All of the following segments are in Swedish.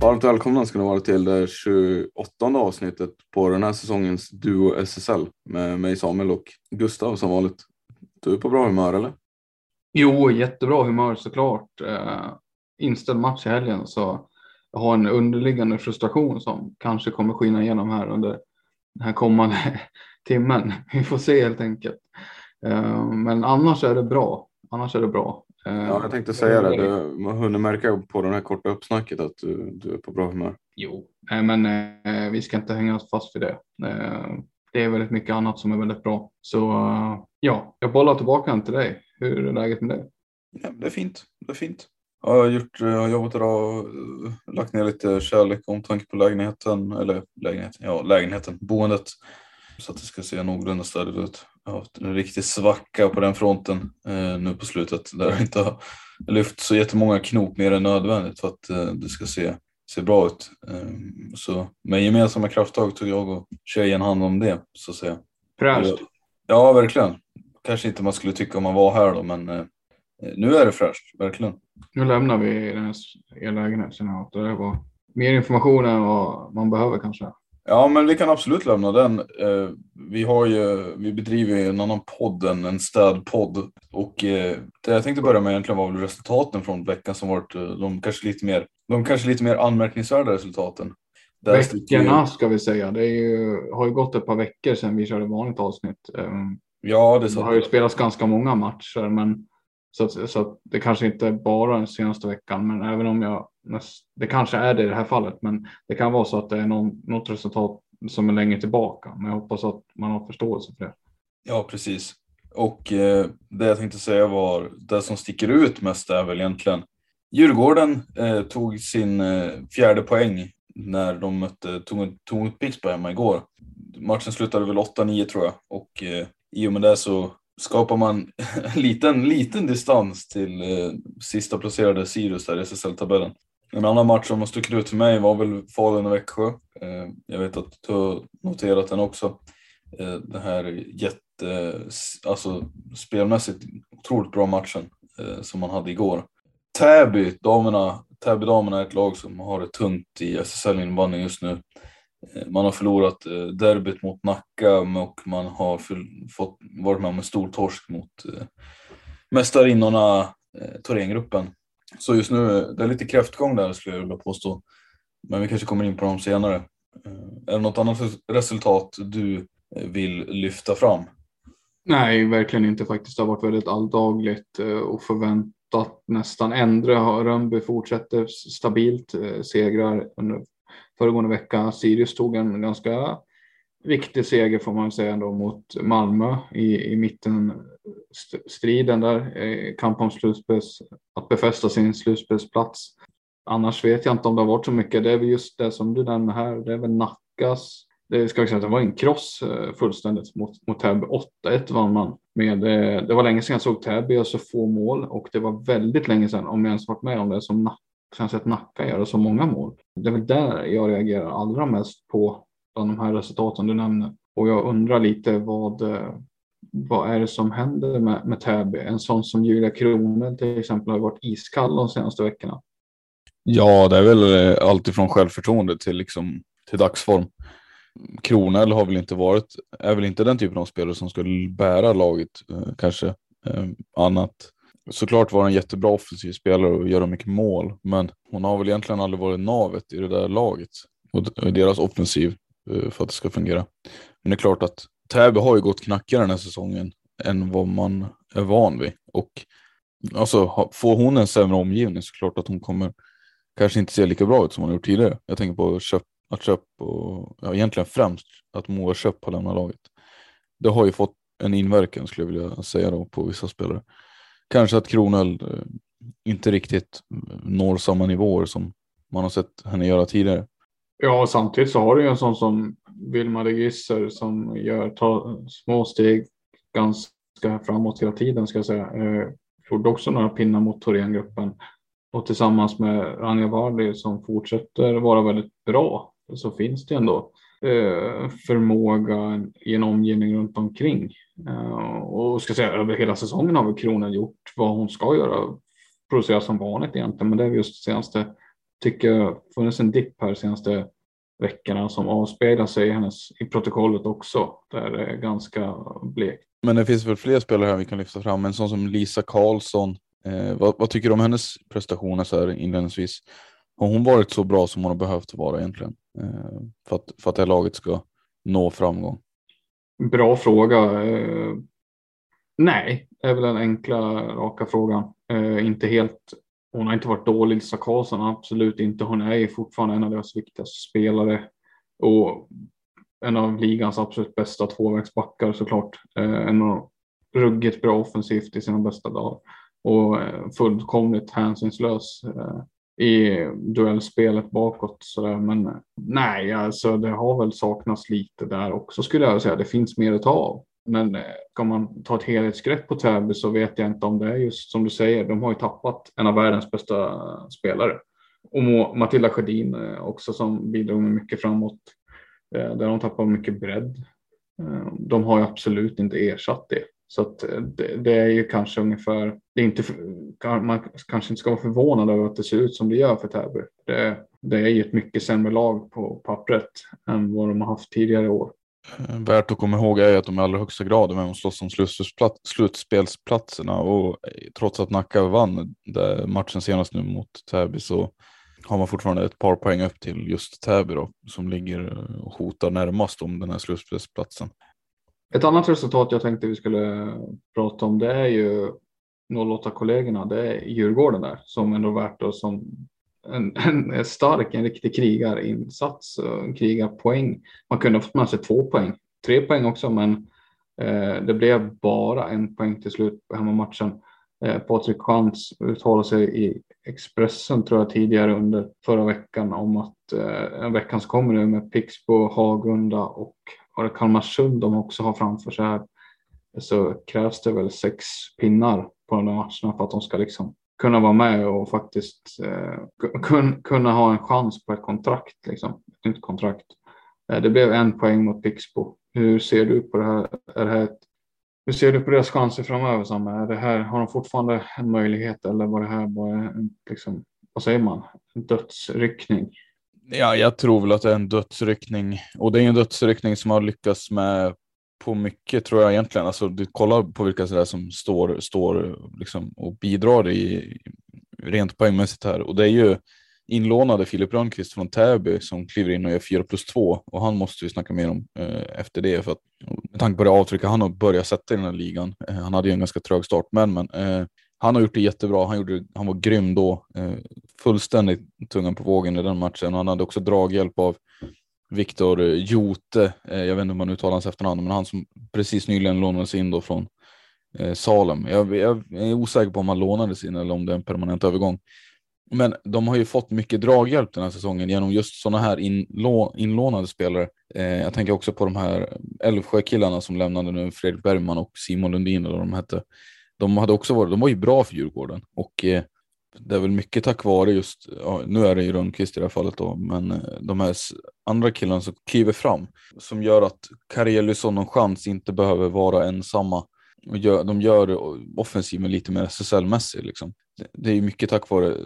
Varmt välkomna ska ni vara till det 28 avsnittet på den här säsongens Duo SSL med mig Samuel och Gustav som vanligt. Du är på bra humör eller? Jo, jättebra humör såklart. Eh, inställd match i helgen så jag har en underliggande frustration som kanske kommer skina igenom här under den här kommande timmen. Vi får se helt enkelt. Eh, men annars är det bra. Annars är det bra. Eh, Ja, jag tänkte säga det. Du, man hunnit märka på det här korta uppsnacket att du, du är på bra humör. Jo, nej, men eh, vi ska inte hänga oss fast vid det. Eh, det är väldigt mycket annat som är väldigt bra. Så eh, ja, jag bollar tillbaka den till dig. Hur är läget med dig? Ja, det är fint. Det är fint. Ja, jag har, gjort, jag har jobbat idag och eh, lagt ner lite kärlek och omtanke på lägenheten. Eller lägenheten, ja lägenheten, boendet. Så att det ska se någorlunda stadigt ut. Haft en riktig svacka på den fronten eh, nu på slutet. Där jag inte har lyft så jättemånga knop mer än nödvändigt för att eh, det ska se, se bra ut. Eh, så med gemensamma krafttag tog jag och tjejen hand om det så att säga. Fräscht. Ja, verkligen. Kanske inte man skulle tycka om man var här då, men eh, nu är det fräscht, verkligen. Nu lämnar vi den här er lägenhet känner jag. att Det var mer information än vad man behöver kanske. Ja, men vi kan absolut lämna den. Eh, vi, har ju, vi bedriver ju en annan podd, en, en städpodd. Och eh, det jag tänkte börja med egentligen var väl resultaten från veckan som varit eh, de kanske lite mer, de kanske lite mer anmärkningsvärda resultaten. Där sticker ju- Veckorna ska vi säga. Det ju, har ju gått ett par veckor sedan vi körde vanligt avsnitt. Ja, det Det har ju spelats ganska många matcher, men så, att, så att det kanske inte bara den senaste veckan, men även om jag det kanske är det i det här fallet, men det kan vara så att det är någon, något resultat som är längre tillbaka. Men jag hoppas att man har förståelse för det. Ja, precis. Och eh, det jag tänkte säga var, det som sticker ut mest är väl egentligen Djurgården eh, tog sin eh, fjärde poäng när de mötte, tog, Pixberg Pixbo hemma igår. Matchen slutade väl 8-9 tror jag och eh, i och med det så skapar man en liten, liten distans till eh, sista placerade Sirius där i SSL-tabellen. En annan match som har stuckit ut för mig var väl Falun och Växjö. Eh, jag vet att du har noterat den också. Eh, den här jätte, alltså spelmässigt otroligt bra matchen eh, som man hade igår. Täby, damerna, Täby damerna är ett lag som har det tungt i SSL-innebandy just nu. Eh, Man har förlorat eh, derbyt mot Nacka och man har fått varit med om en stor torsk mot eh, mästarinnorna eh, Thorengruppen. Så just nu det är lite kräftgång där skulle jag vilja påstå. Men vi kanske kommer in på dem senare. Eh, är det något annat resultat du eh, vill lyfta fram? Nej, verkligen inte faktiskt. Det har varit väldigt alldagligt eh, och förväntat nästan. Ändra Rönnby fortsätter stabilt, segrar under föregående vecka. Sirius tog en ganska viktig seger får man säga ändå mot Malmö i, i mitten striden där, eh, kamp om slutspels, att befästa sin slutspelsplats. Annars vet jag inte om det har varit så mycket. Det är väl just det som du nämner här. Det är väl Nackas. Det ska jag säga att det var en kross eh, fullständigt mot, mot Täby. 8-1 vann man. Med, eh, det var länge sedan jag såg Täby göra så få mål och det var väldigt länge sedan, om jag ens varit med om det, som Nacka, som sett Nacka göra så många mål. Det är väl där jag reagerar allra mest på bland de här resultaten du nämner. Och jag undrar lite vad, eh, vad är det som händer med, med Täby? En sån som Julia Kronel till exempel har varit iskall de senaste veckorna. Ja, det är väl eh, alltifrån självförtroende till, liksom, till dagsform. Kronel har väl inte varit, är väl inte den typen av spelare som skulle bära laget eh, kanske. Eh, annat. Såklart var en jättebra offensiv spelare och gör mycket mål, men hon har väl egentligen aldrig varit navet i det där laget och i deras offensiv Eh, för att det ska fungera. Men det är klart att Täby har ju gått knackigare den här säsongen än vad man är van vid och alltså får hon en sämre omgivning så klart att hon kommer kanske inte se lika bra ut som hon gjort tidigare. Jag tänker på köp, att köp och ja, egentligen främst att Moa Köp har lämnat laget. Det har ju fått en inverkan skulle jag vilja säga då på vissa spelare. Kanske att Kronel eh, inte riktigt når samma nivåer som man har sett henne göra tidigare. Ja, och samtidigt så har du ju en sån som Vilma de Gisser som gör tar små steg ganska framåt hela tiden ska jag säga. Eh, gjorde också några pinnar mot Thorengruppen och tillsammans med Rania Vardi som fortsätter vara väldigt bra så finns det ändå eh, förmåga i en omgivning runt omkring. Eh, och ska säga över hela säsongen har väl Kronan gjort vad hon ska göra, producera som vanligt egentligen, men det är just senaste, tycker jag, funnits en dipp här senaste veckorna som avspeglar sig i hennes i protokollet också, där det är ganska blekt. Men det finns väl fler spelare här vi kan lyfta fram, en sån som Lisa Karlsson. Eh, vad, vad, tycker du om hennes prestationer så här inledningsvis? Har hon varit så bra som hon har behövt vara egentligen? Eh, för, att, för att det här laget ska nå framgång? Bra fråga. Eh, nej, är väl den enkla raka frågan. Eh, inte helt. Hon har inte varit dålig, Lisa Karlsson, absolut inte. Hon är fortfarande en av deras viktigaste spelare och en av ligans absolut bästa tvåvägsbackar såklart. Eh, en av ruggigt bra offensivt i sina bästa dagar och eh, fullkomligt hänsynslös eh, i duellspelet bakåt. Så där. Men nej, alltså det har väl saknats lite där också skulle jag säga. Det finns mer att ta av. Men eh, ska man ta ett helhetsgrepp på Täby så vet jag inte om det är just som du säger. De har ju tappat en av världens bästa spelare. Och Matilda Sjödin eh, också som bidrog med mycket framåt. Eh, där de tappar mycket bredd. De har ju absolut inte ersatt det. Så att det, det, är ju kanske ungefär, det är inte, man kanske inte ska vara förvånad över att det ser ut som det gör för Täby. Det, det är ju ett mycket sämre lag på pappret än vad de har haft tidigare år. Eh, värt att komma ihåg är att de i allra högsta grad är med och slåss om slutspelsplatserna och eh, trots att Nacka vann matchen senast nu mot Täby så har man fortfarande ett par poäng upp till just Täby då, som ligger eh, och hotar närmast om den här slutspelsplatsen. Ett annat resultat jag tänkte vi skulle prata om det är ju 08-kollegorna. Det är Djurgården där som ändå värt och som en, en stark, en riktig krigarinsats, en krigarpoäng. Man kunde ha fått med sig två poäng, tre poäng också, men eh, det blev bara en poäng till slut på hemmamatchen. Eh, Patrik Schantz uttalade sig i Expressen tror jag tidigare under förra veckan om att eh, en veckan som kommer nu med Pixbo, Hagunda och det Kalmarsund de också har framför sig här så krävs det väl sex pinnar på de där matcherna för att de ska liksom kunna vara med och faktiskt eh, kun, kunna ha en chans på ett kontrakt, liksom. ett nytt kontrakt. Eh, det blev en poäng mot Pixbo. Hur ser du på det här? Är det här ett, hur ser du på deras chanser framöver? Sam? Är det här, har de fortfarande en möjlighet eller var det här bara en, liksom, vad säger man, en dödsryckning? Ja, jag tror väl att det är en dödsryckning och det är en dödsryckning som har lyckats med på mycket tror jag egentligen. Alltså du kollar på vilka sådär som står, står liksom och bidrar i rent poängmässigt här och det är ju inlånade Filip Rönnqvist från Täby som kliver in och gör 4 plus 2 och han måste vi snacka mer om eh, efter det för att med tanke på det avtryck han har börjat sätta i den här ligan. Eh, han hade ju en ganska trög start men, men eh, han har gjort det jättebra. Han, gjorde, han var grym då. Eh, fullständigt tungan på vågen i den matchen. Han hade också draghjälp av Viktor Jote. Eh, jag vet inte om man uttalar hans efternamn, men han som precis nyligen lånades in då från eh, Salem. Jag, jag, är osäker på om han lånades in eller om det är en permanent övergång. Men de har ju fått mycket draghjälp den här säsongen genom just sådana här inlå, inlånade spelare. Eh, jag tänker också på de här Älvsjö-killarna som lämnade nu, Fredrik Bergman och Simon Lundin eller vad de hette de hade också varit, de var ju bra för Djurgården och eh, det är väl mycket tack vare just, ja, nu är det ju Rönnqvist i det här fallet då, men eh, de här andra killarna som kliver fram som gör att Karelius och chans inte behöver vara ensamma. Och gör, de gör offensiven lite mer SSL-mässig liksom. Det, är är mycket tack vare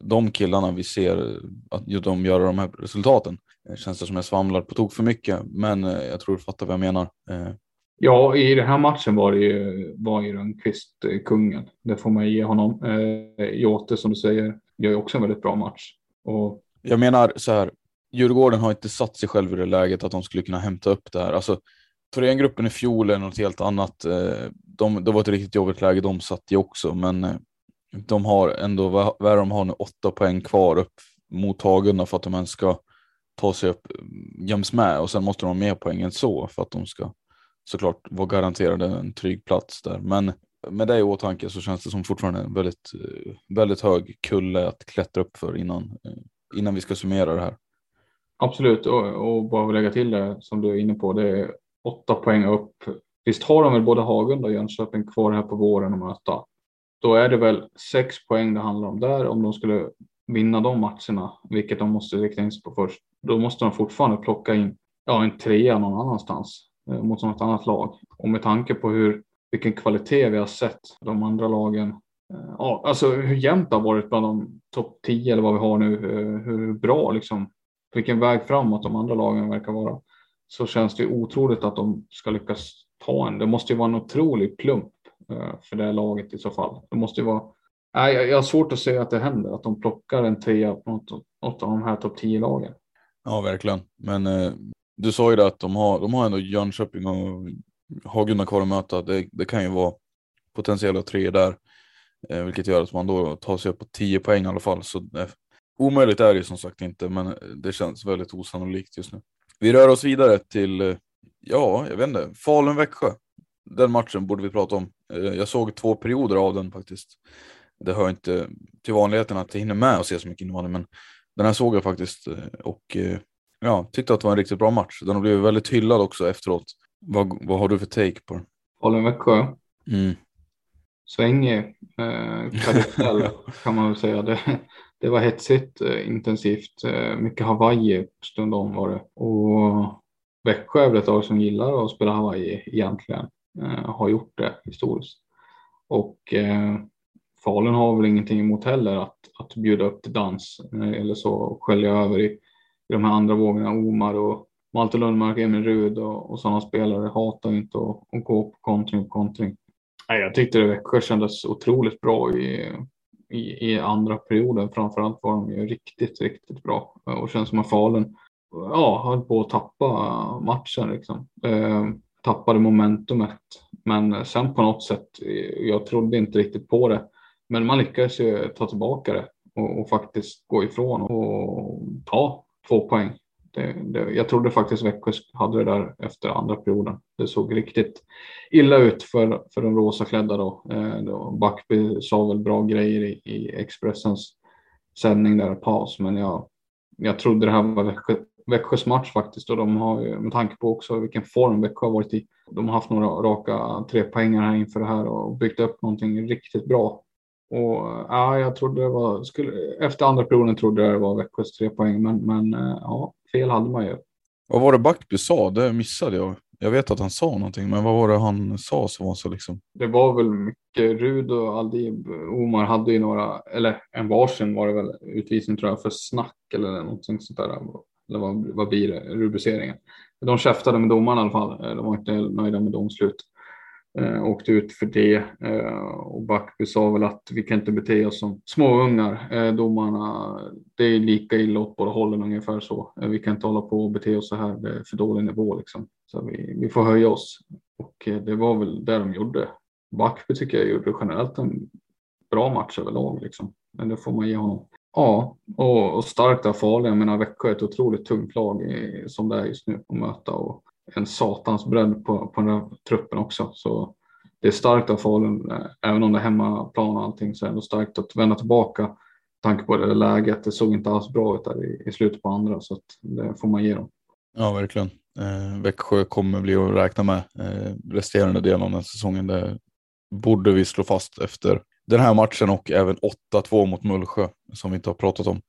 de killarna vi ser att de gör de här resultaten. Det känns det som jag svamlar på tok för mycket, men eh, jag tror du fattar vad jag menar. Eh, Ja, i den här matchen var det ju, var ju Rönnqvist eh, kungen. Det får man ge honom. Eh, Jote som du säger gör ju också en väldigt bra match. Och... Jag menar så här, Djurgården har inte satt sig själv i det läget att de skulle kunna hämta upp det här. Alltså, Thorengruppen i fjol är något helt annat. Eh, de, det var ett riktigt jobbigt läge de satt i också, men eh, de har ändå, vad är de har nu, åtta poäng kvar upp mot Hagunda för att de ens ska ta sig upp jäms med och sen måste de ha mer poäng än så för att de ska såklart vara garanterade en trygg plats där. Men med det i åtanke så känns det som fortfarande en väldigt, eh, väldigt hög kulle att klättra upp för innan, eh, innan vi ska summera det här. Absolut, och, och bara lägga till det som du är inne på, det är åtta poäng upp. Visst har de väl både Hagunda och Jönköping kvar här på våren att möta. Då är det väl sex poäng det handlar om där om de skulle vinna de matcherna, vilket de måste rikta in sig på först. Då måste de fortfarande plocka in ja, en trea någon annanstans Eh, mot något annat lag. Och med tanke på hur, vilken kvalitet vi har sett de andra lagen. Eh, ja, alltså hur jämnt det har varit bland de topp 10 eller vad vi har nu. Eh, hur bra liksom, vilken väg framåt de andra lagen verkar vara. Så känns det otroligt att de ska lyckas ta en. Det måste ju vara en otrolig plump för det laget i så fall. Det måste ju vara. Nej, jag har svårt att se att det händer att de plockar en trea på något, något av de här topp 10 lagen. Ja, verkligen. Men eh, du sa ju det att de har, de har ändå Jönköping och Hagunda kvar att möta. Det, det kan ju vara potentiella tre där, eh, vilket gör att man då tar sig upp på 10 poäng i alla fall. Så eh, omöjligt är det ju som sagt inte, men eh, det känns väldigt osannolikt just nu. Vi rör oss vidare till, eh, ja, jag vet inte, Falun-Växjö den matchen borde vi prata om. Eh, jag såg två perioder av den faktiskt. Det hör inte till vanligheten att jag hinner med att se så mycket innebandy, men den här såg jag faktiskt eh, och eh, ja, tyckte att det var en riktigt bra match. Den har blivit väldigt hyllad också efteråt. Vad, vad har du för take på den? Falun-Växjö? Mm. Svängig eh, karusell kan man väl säga. Det, det var hetsigt, eh, intensivt, eh, mycket Hawaii stundom var det. Och Växjö är väl ett lag som gillar att spela Hawaii egentligen. Eh, har gjort det historiskt. Och eh, Falun har väl ingenting emot heller att, att bjuda upp till dans eller så och skölja över i, i de här andra vågorna. Omar och Malte Lundmark, Emil Rud och, och sådana spelare hatar inte att, att gå på kontring på kontring. Nej, jag tyckte det Växjö kändes otroligt bra i, i, i andra perioden. Framförallt var de ju riktigt, riktigt bra och känns som att Falun ja, höll på att tappa matchen. Liksom. Eh, tappade momentumet. Men sen på något sätt, jag trodde inte riktigt på det. Men man lyckades ju ta tillbaka det och, och faktiskt gå ifrån och ta två poäng. Det, det, jag trodde faktiskt Växjö hade det där efter andra perioden. Det såg riktigt illa ut för, för de rosaklädda då. Eh, då Backby sa väl bra grejer i, i Expressens sändning där, paus, men jag, jag trodde det här var Växjö, Växjös match faktiskt och de har ju med tanke på också vilken form Växjö har varit i. De har haft några raka tre poängar här inför det här och byggt upp någonting riktigt bra. Och ja, jag trodde det var, skulle, efter andra perioden trodde jag det var Växjös tre poäng, men, men ja, fel hade man ju. Vad var det Backby sa? Det missade jag. Jag vet att han sa någonting, men vad var det han sa som var så liksom? Det var väl mycket Rud och Aldib. Omar hade ju några, eller en varsin var det väl, utvisning tror jag för snack eller någonting sånt där. Eller vad, vad blir det, rubriceringen? De käftade med domaren i alla fall. Eh, de var inte nöjda med domslut. Eh, åkte ut för det eh, och Backby sa väl att vi kan inte bete oss som småungar. Eh, domarna, det är lika illa åt båda hållen ungefär så. Eh, vi kan inte hålla på och bete oss så här. Det är för dålig nivå liksom. Så vi, vi får höja oss och eh, det var väl det de gjorde. Backby tycker jag gjorde generellt en bra match överlag liksom. Men det får man ge honom. Ja, och, och starkt av Falun. Jag menar Växjö är ett otroligt tungt lag i, som det är just nu att möta och en satans bredd på, på den här truppen också. Så det är starkt av Falun, eh, även om det är hemmaplan och allting så är det starkt att vända tillbaka. Med tanke på det läget, det såg inte alls bra ut där i, i slutet på andra så att det får man ge dem. Ja, verkligen. Eh, Växjö kommer bli att räkna med eh, resterande delen av den säsongen. Det borde vi slå fast efter den här matchen och även 8-2 mot Mullsjö som vi inte har pratat om.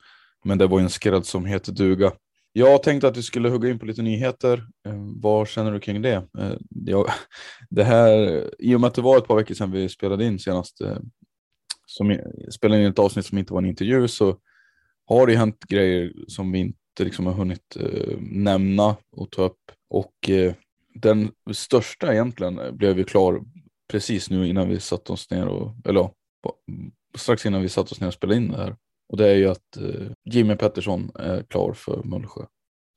Men det var en skrädd som heter duga. Jag tänkte att vi skulle hugga in på lite nyheter. Eh, vad känner du kring det? Eh, jag, det här, I och med att det var ett par veckor sedan vi spelade in senast, eh, som spelade in ett avsnitt som inte var en intervju, så har det hänt grejer som vi inte liksom har hunnit nämna och ta upp. Och den största egentligen blev ju klar precis nu innan vi satte oss ner och, eller ja, strax innan vi satte oss ner och spelade in det här. Och det är ju att eh, Jimmy Pettersson är klar för Mullsjö.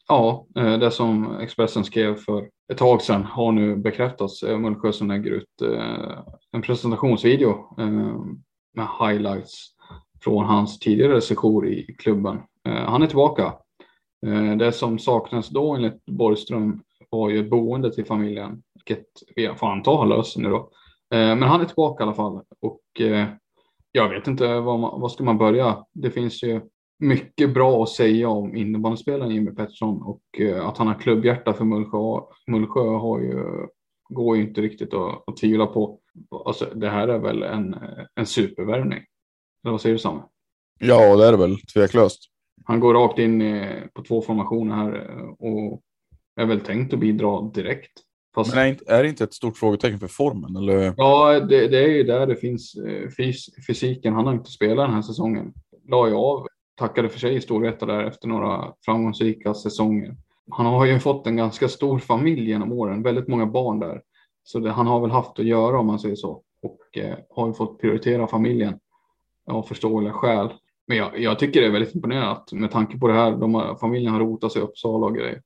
Ja, eh, det som Expressen skrev för ett tag sedan har nu bekräftats. Eh, Mullsjö som lägger ut eh, en presentationsvideo med highlights från hans tidigare sejour i klubben. Han är tillbaka. Det som saknas då enligt Borgström var ju boende till familjen, vilket vi får anta har löst nu då. Men han är tillbaka i alla fall och jag vet inte vad, man, vad ska man börja. Det finns ju mycket bra att säga om innebandyspelaren Jimmy Pettersson och eh, att han har klubbhjärta för Mullsjö, Mullsjö har ju, går ju inte riktigt att, att tvivla på. Alltså, det här är väl en, en supervärvning. Eller vad säger du Samme? Ja, det är det väl tveklöst. Han går rakt in på två formationer här eh, och är väl tänkt att bidra direkt. Fast... Men är, det inte ett stort frågetecken för formen? Eller? Ja, det, det är ju där det finns eh, fys fysiken. Han har inte spelat den här säsongen. La ju av tackade för sig i Storvreta där efter några framgångsrika säsonger. Han har ju fått en ganska stor familj genom åren, väldigt många barn där. Så det, han har väl haft att göra om man säger så och eh, har ju fått prioritera familjen av förståeliga skäl. Men jag, jag, tycker det är väldigt imponerande med tanke på det här. De har, familjen har rotat sig i Uppsala och grejer.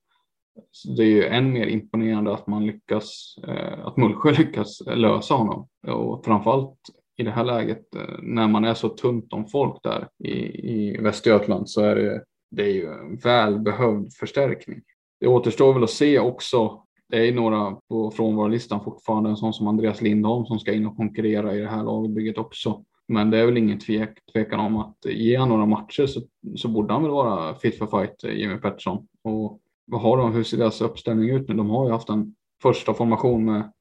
Så det är ju än mer imponerande att man lyckas, eh, att Mullsjö lyckas lösa honom och framförallt i det här läget eh, när man är så tunt om folk där i, i Västergötland så är det, det är ju en välbehövd förstärkning. Det återstår väl att se också. Det är några på frånvarolistan fortfarande, en sån som Andreas Lindholm som ska in och konkurrera i det här lagbygget också. Men det är väl ingen tvek, tvekan om att ge han några matcher så, så borde han väl vara fit for fight, eh, Jimmy Pettersson. Och vad har de, hur ser deras uppställning ut nu? De har ju haft en första formation med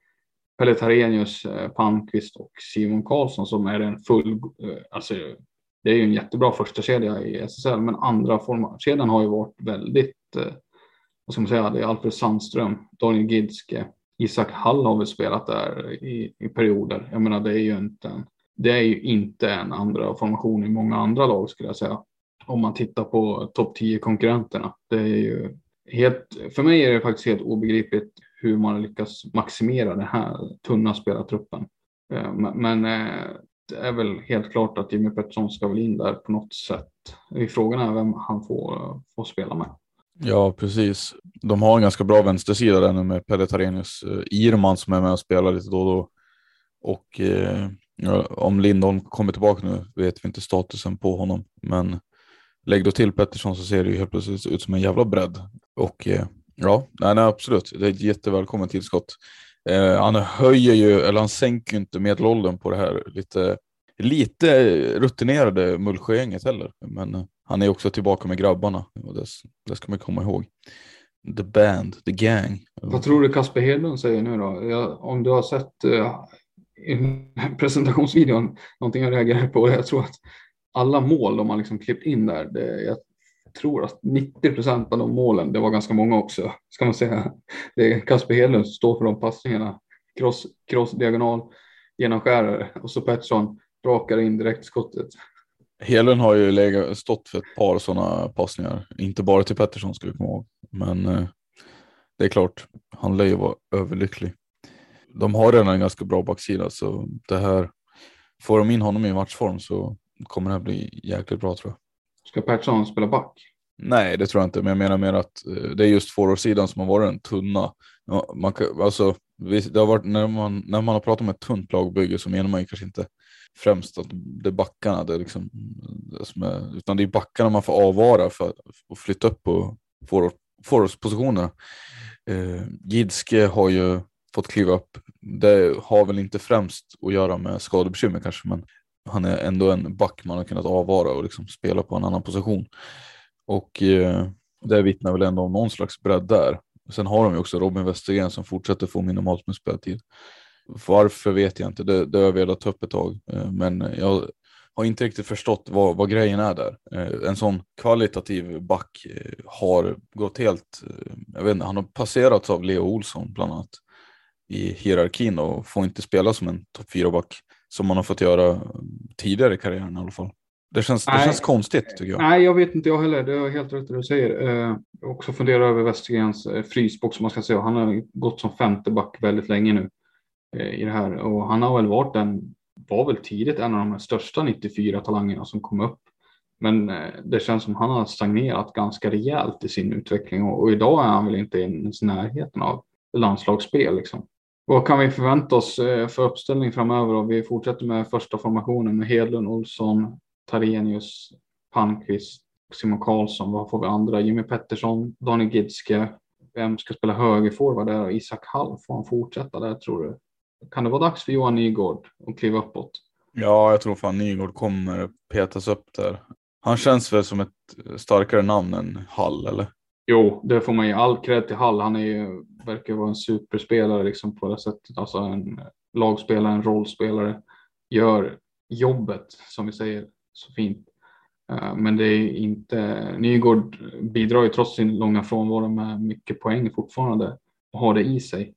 Pelle Tarenius, eh, Palmqvist och Simon Karlsson som är en full, eh, alltså det är ju en jättebra första kedja i SSL, men andra kedjan har ju varit väldigt, eh, vad ska man säga, det är Alfred Sandström, Daniel Gidske, Isak Hall har väl spelat där i, i perioder. Jag menar, det är ju inte en, det är ju inte en andra formation i många andra lag skulle jag säga. Om man tittar på topp 10 konkurrenterna. Det är ju helt, för mig är det faktiskt helt obegripligt hur man lyckas maximera den här tunna spelartruppen. Eh, men eh, det är väl helt klart att Jimmy Pettersson ska väl in där på något sätt. Frågan är vem han får, eh, får spela med. Ja, precis. De har en ganska bra vänstersida där nu med Pelle Tarenius, Irman som är med och spelar lite då och då. Och eh, om Lindholm kommer tillbaka nu vet vi inte statusen på honom, men lägg då till Pettersson så ser det ju helt plötsligt ut som en jävla bredd. Och eh, Ja, nej, nej, absolut. Det är ett jättevälkommet tillskott. Eh, han höjer ju, eller han sänker ju inte medelåldern på det här lite, lite rutinerade Mullsjögänget heller. Men eh, han är också tillbaka med grabbarna och det, det ska man komma ihåg. The band, the gang. Vad tror du Kasper Hedlund säger nu då? Jag, om du har sett uh, presentationsvideon, någonting jag reagerar på, jag tror att alla mål de har liksom klippt in där, det, jag tror att 90 procent av de målen, det var ganska många också, ska man säga. Det är Kasper Hedlund som står för de passningarna. Cross, cross diagonal, genomskärare och så Pettersson rakar in direktskottet. Hedlund har ju legat, stått för ett par sådana passningar, inte bara till Pettersson ska vi komma ihåg. Men eh, det är klart, han lär ju vara överlycklig. De har redan en ganska bra backsida så det här, får de in honom i matchform så kommer det här bli jäkligt bra tror jag. Ska Persson spela back? Nej, det tror jag inte, men jag menar mer att eh, det är just forwardsidan som har varit den tunna. Man kan, alltså, det har varit, när, man, när man har pratat om ett tunt lagbygge så menar man ju kanske inte främst att det är backarna, det är liksom, det är, utan det är backarna man får avvara för att flytta upp på forwardspositionerna. Eh, Gidske har ju fått kliva upp. Det har väl inte främst att göra med skadebekymmer kanske, men han är ändå en back man har kunnat avvara och liksom spela på en annan position. Och eh, det vittnar väl ändå om någon slags bredd där. Sen har de ju också Robin Westergren som fortsätter få minimalt med speltid. Varför vet jag inte, det, det har jag velat ta upp ett tag. Eh, men jag har inte riktigt förstått vad, vad grejen är där. Eh, en sån kvalitativ back eh, har gått helt, jag vet inte, han har passerats av Leo Olsson bland annat i hierarkin och får inte spela som en topp 4-back som man har fått göra tidigare i karriären i alla fall. Det känns, det känns konstigt tycker jag. Nej, jag vet inte jag heller. Det är helt rätt det du säger. Eh, jag också funderar över Westergrens eh, frysbox som man ska säga. Han har gått som femte back väldigt länge nu eh, i det här och han har väl varit den, var väl tidigt en av de största 94 talangerna som kom upp. Men eh, det känns som han har stagnerat ganska rejält i sin utveckling och, och idag är han väl inte ens i närheten av landslagsspel liksom. Vad kan vi förvänta oss eh, för uppställning framöver? Och vi fortsätter med första formationen med Hedlund, Olsson, Tarenius, Palmqvist, Simon Karlsson. Vad får vi andra? Jimmy Pettersson, Daniel Gidske. Vem ska spela högerforward där? Isak Hall, får han fortsätta där tror du? Kan det vara dags för Johan Nygård att kliva uppåt? Ja, jag tror fan Nygård kommer petas upp där. Han känns väl som ett starkare namn än Hall, eller? Jo, det får man ge all cred till Hall. Han är ju, verkar vara en superspelare liksom på det sättet. Alltså en lagspelare, en rollspelare. Gör jobbet, som vi säger, så fint. Eh, men det är inte, Nygård bidrar ju trots sin långa frånvaro med mycket poäng fortfarande och har det i sig.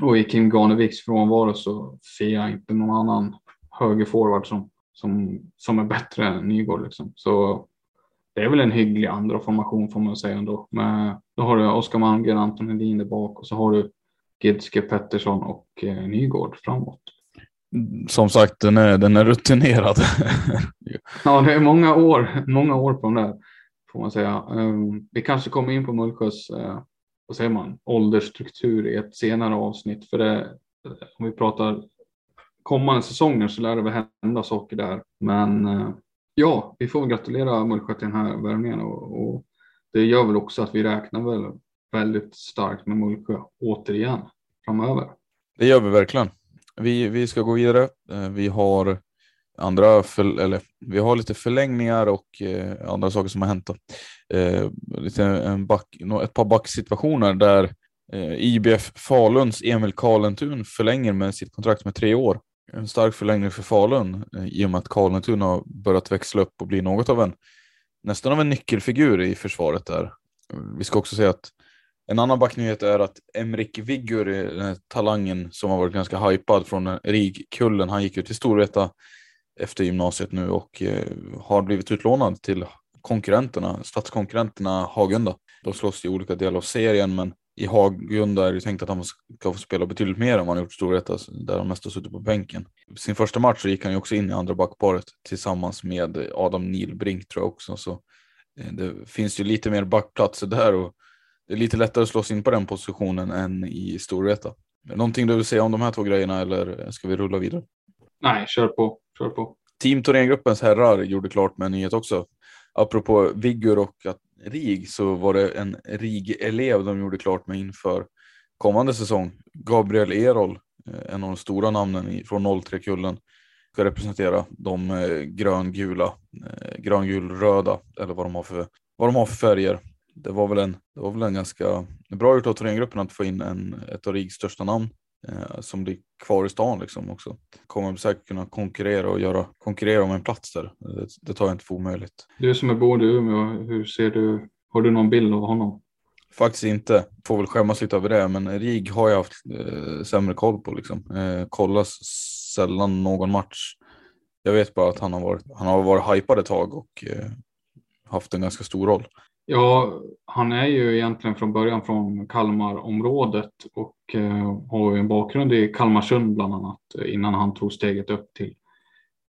Och i Kim Ganeviks frånvaro så ser jag inte någon annan högerforward som, som, som är bättre än Nygård. Liksom. Så det är väl en hygglig andra formation får man säga ändå. Men då har du Oskar Malmgren, Anton Hedin där bak och så har du Gidske, Pettersson och eh, Nygård framåt. Som sagt, den är, den är rutinerad. ja, det är många år, många år på den där får man säga. Um, vi kanske kommer in på Mullsjös, uh, vad säger man, åldersstruktur i ett senare avsnitt. För det, om vi pratar kommande säsonger så lär det väl hända saker där. Men uh, ja, vi får gratulera Mullsjö till den här värvningen och, och, det gör väl också att vi räknar väl väldigt starkt med Mullsjö återigen framöver. Det gör vi verkligen. Vi, vi ska gå vidare. Eh, vi har andra, för, eller vi har lite förlängningar och eh, andra saker som har hänt. Eh, lite en back, ett par backsituationer där eh, IBF Faluns Emil Karlentun förlänger med sitt kontrakt med tre år en stark förlängning för Falun eh, i och med att Karlentuna har börjat växla upp och bli något av en nästan av en nyckelfigur i försvaret där. Vi ska också säga att en annan backnyhet är att Emrik Viggur, eh, den här talangen som har varit ganska hypad från RIG-kullen, han gick ju till Storvreta efter gymnasiet nu och eh, har blivit utlånad till konkurrenterna, stadskonkurrenterna Hagunda. De slåss i olika delar av serien men i Hagunda är det tänkt att han ska få spela betydligt mer än vad han gjort i Storvreta där han mest har suttit på bänken. Sin första match så gick han ju också in i andra backparet tillsammans med Adam Nilbrink tror jag också. Så eh, det finns ju lite mer backplatser där och det är lite lättare att slå sig in på den positionen än i Storvreta. Någonting du vill säga om de här två grejerna eller ska vi rulla vidare? Nej, kör på. Kör på. Team Thorengruppens herrar gjorde klart med en nyhet också. Apropå Viggur och att RIG så var det en RIG-elev de gjorde klart med inför kommande säsong. Gabriel Erol, eh, en av de stora namnen från 03-kullen, ska representera de eh, gröngula, eh, gröngulröda eller vad de har för, vad de har för färger. Det var väl en, det var väl en ganska bra gjort av Thorengruppen att få in en, ett av RIGs största namn eh, som blir kvar i stan liksom också. Kommer säkert kunna konkurrera och göra, konkurrera om en plats där. Det, det tar jag inte för omöjligt. Du som är boende i Umeå, hur ser du, har du någon bild av honom? Faktiskt inte, får väl skämmas lite över det, men RIG har jag haft eh, sämre koll på liksom. Eh, kollas sällan någon match. Jag vet bara att han har varit, han har varit hypad ett tag och eh, haft en ganska stor roll. Ja, han är ju egentligen från början från Kalmarområdet och eh, har ju en bakgrund i Kalmarsund bland annat eh, innan han tog steget upp till,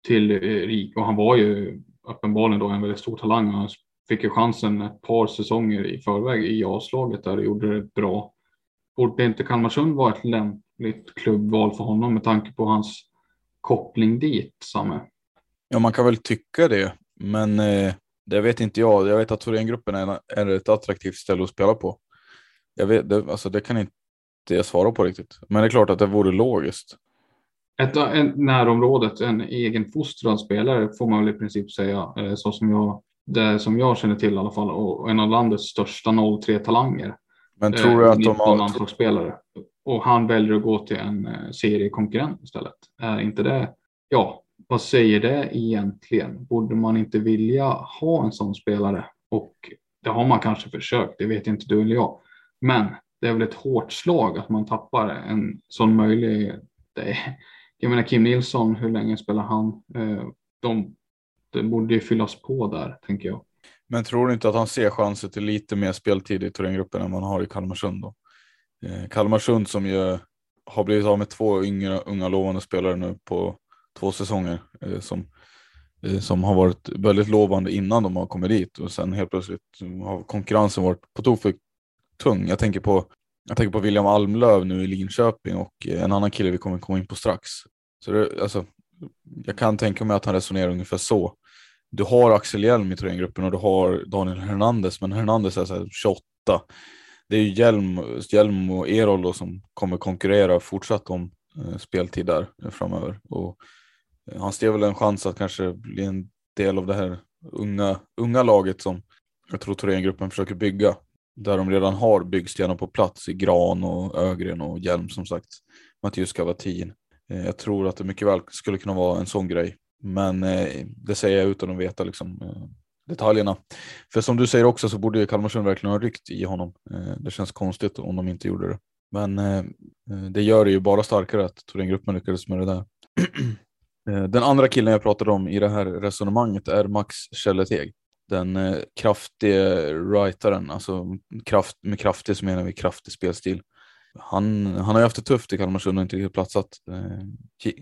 till eh, RIK. Och han var ju uppenbarligen då en väldigt stor talang. Han fick ju chansen ett par säsonger i förväg i A-slaget där och gjorde det bra. Borde inte Kalmarsund vara ett lämpligt klubbval för honom med tanke på hans koppling dit, Samme? Ja, man kan väl tycka det, men eh, det vet inte jag. Jag vet att Thorengruppen är, är ett attraktivt ställe att spela på. Jag vet, det, alltså det kan inte jag svara på riktigt. Men det är klart att det vore logiskt. Ett, en, närområdet, en egen fostrad spelare får man väl i princip säga. Eh, så som jag, det som jag känner till i alla fall. Och en av landets största 03-talanger. Men tror du att de har... spelare Och han väljer att gå till en eh, seriekonkurrent istället. Är inte det, ja, vad säger det egentligen? Borde man inte vilja ha en sån spelare? Och det har man kanske försökt, det vet inte du eller jag. Men det är väl ett hårt slag att man tappar en sån möjlighet. Jag menar Kim Nilsson, hur länge spelar han? Eh, de det borde ju fyllas på där, tänker jag. Men tror du inte att han ser chanser till lite mer speltid i Thorengruppen än man har i Kalmarsund då? Eh, Kalmarsund som ju har blivit av med två yngre, unga lovande spelare nu på två säsonger eh, som, eh, som har varit väldigt lovande innan de har kommit dit och sen helt plötsligt har konkurrensen varit på tok för tung. Jag tänker på, jag tänker på William Almlöv nu i Linköping och eh, en annan kille vi kommer komma in på strax. Så det, alltså, jag kan tänka mig att han resonerar ungefär så. Du har Axel Hjelm i Thorengruppen och du har Daniel Hernandez, men Hernandez är så 28 det är ju Hjelm, Hjelm och Erol som kommer konkurrera fortsatt om eh, speltid där framöver. Och han ser väl en chans att kanske bli en del av det här unga, unga laget som jag tror Thorengruppen försöker bygga. Där de redan har byggstenar på plats i Gran och Ögren och Hjelm som sagt. Mattias Cavatin. Eh, jag tror att det mycket väl skulle kunna vara en sån grej. Men eh, det säger jag utan att veta liksom, eh, detaljerna. För som du säger också så borde Kalmarsund verkligen ha ryckt i honom. Det känns konstigt om de inte gjorde det. Men det gör det ju bara starkare att Thorengruppen lyckades med det där. Eh, den andra killen jag pratade om i det här resonemanget är Max Källeteg. Den eh, kraftige writaren, alltså kraft, med kraftig så menar vi kraftig spelstil. Han, han har ju haft det tufft i Kalmarsund och inte riktigt platsat. Eh,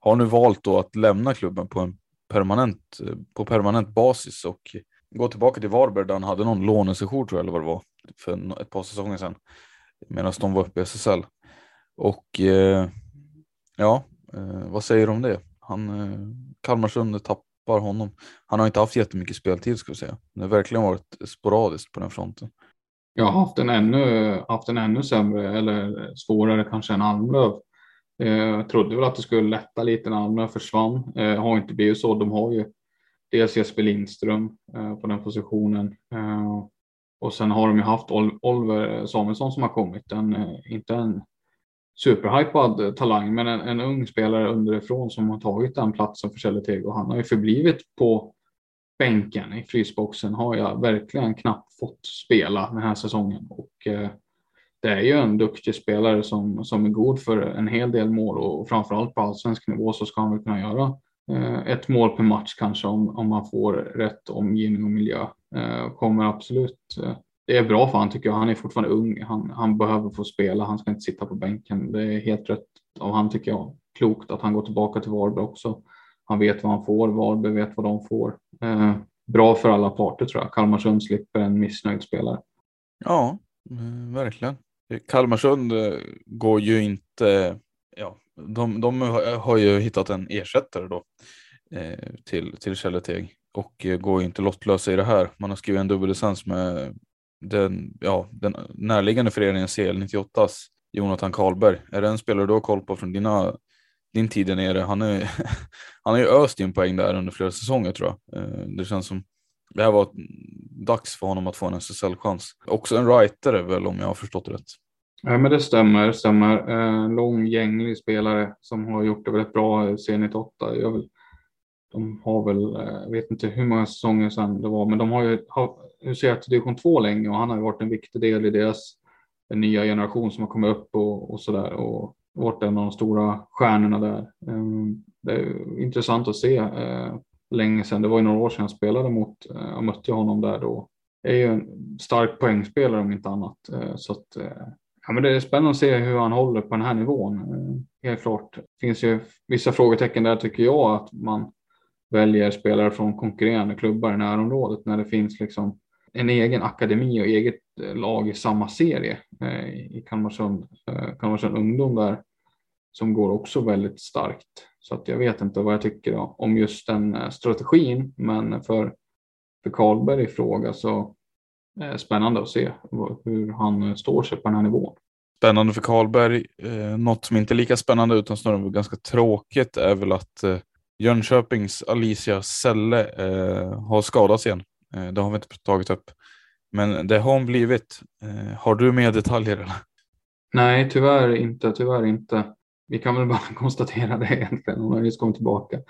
har nu valt då att lämna klubben på en permanent, på permanent basis och gå tillbaka till Varberg där han hade någon lånesession tror jag eller vad det var för ett par säsonger sedan medan de var uppe i SSL. Och eh, ja, eh, vad säger du om det? Han, eh, Kalmarsund tappar honom. Han har inte haft jättemycket speltid ska vi säga. Det har verkligen varit sporadiskt på den fronten. Jag har haft en ännu, haft en ännu sämre eller svårare kanske än Almlöv. Eh, jag trodde väl att det skulle lätta lite när Almlöv försvann. Eh, har inte blivit så. De har ju dels Jesper Lindström eh, på den positionen eh, och sen har de ju haft Oliver Samuelsson som har kommit. En, eh, inte en superhypad talang, men en, en ung spelare underifrån som har tagit den platsen för Söderteg han har ju förblivit på bänken i frysboxen har jag verkligen knappt fått spela den här säsongen och eh, det är ju en duktig spelare som, som är god för en hel del mål och framförallt på allsvensk nivå så ska han väl kunna göra eh, ett mål per match kanske om, om man får rätt omgivning och miljö. Eh, kommer absolut. Eh, det är bra för han tycker jag. Han är fortfarande ung. Han, han behöver få spela. Han ska inte sitta på bänken. Det är helt rätt av han tycker jag. Klokt att han går tillbaka till Varberg också. Han vet vad han får. Varberg vet vad de får. Eh, bra för alla parter tror jag. Kalmarsund slipper en missnöjd spelare. Ja, mm, verkligen. Kalmarsund eh, går ju inte, ja, de, de har ju hittat en ersättare då eh, till, till Källeteg och eh, går ju inte lottlösa i det här. Man har skrivit en dubbellicens med den, ja, den närliggande föreningen CL98s Jonathan Karlberg. Är det en spelare du har koll på från dina, din tid där nere? Han, är, han har ju öst in poäng där under flera säsonger tror jag. Eh, det känns som det här var dags för honom att få en SSL-chans. Också en writer väl om jag har förstått det rätt. Ja, men det stämmer. stämmer. Eh, lång, gänglig spelare som har gjort det väldigt bra i Zenit 8. Jag vill, de har väl, eh, jag vet inte hur många säsonger sedan det var, men de har ju huserat i division 2 länge och han har ju varit en viktig del i deras eh, nya generation som har kommit upp och, och så där och varit en av de stora stjärnorna där. Ehm, det är intressant att se. Eh, länge sedan, det var ju några år sedan jag spelade mot, och mötte honom där då. Det är ju en stark poängspelare om inte annat. Så att Ja, men det är spännande att se hur han håller på den här nivån. Helt klart. Det finns ju vissa frågetecken där tycker jag att man väljer spelare från konkurrerande klubbar i närområdet när det finns liksom en egen akademi och eget eh, lag i samma serie eh, i Kalmarsund, eh, Kalmarsund ungdom där som går också väldigt starkt. Så att jag vet inte vad jag tycker om just den eh, strategin, men för för Karlberg i fråga så är det spännande att se hur han står sig på den här nivån. Spännande för Karlberg. Eh, något som inte är lika spännande utan snarare ganska tråkigt är väl att eh, Jönköpings Alicia Selle eh, har skadats igen. Eh, det har vi inte tagit upp. Men det har hon blivit. Eh, har du mer detaljer? Eller? Nej, tyvärr inte. Tyvärr inte. Vi kan väl bara konstatera det egentligen. Hon har just kommit tillbaka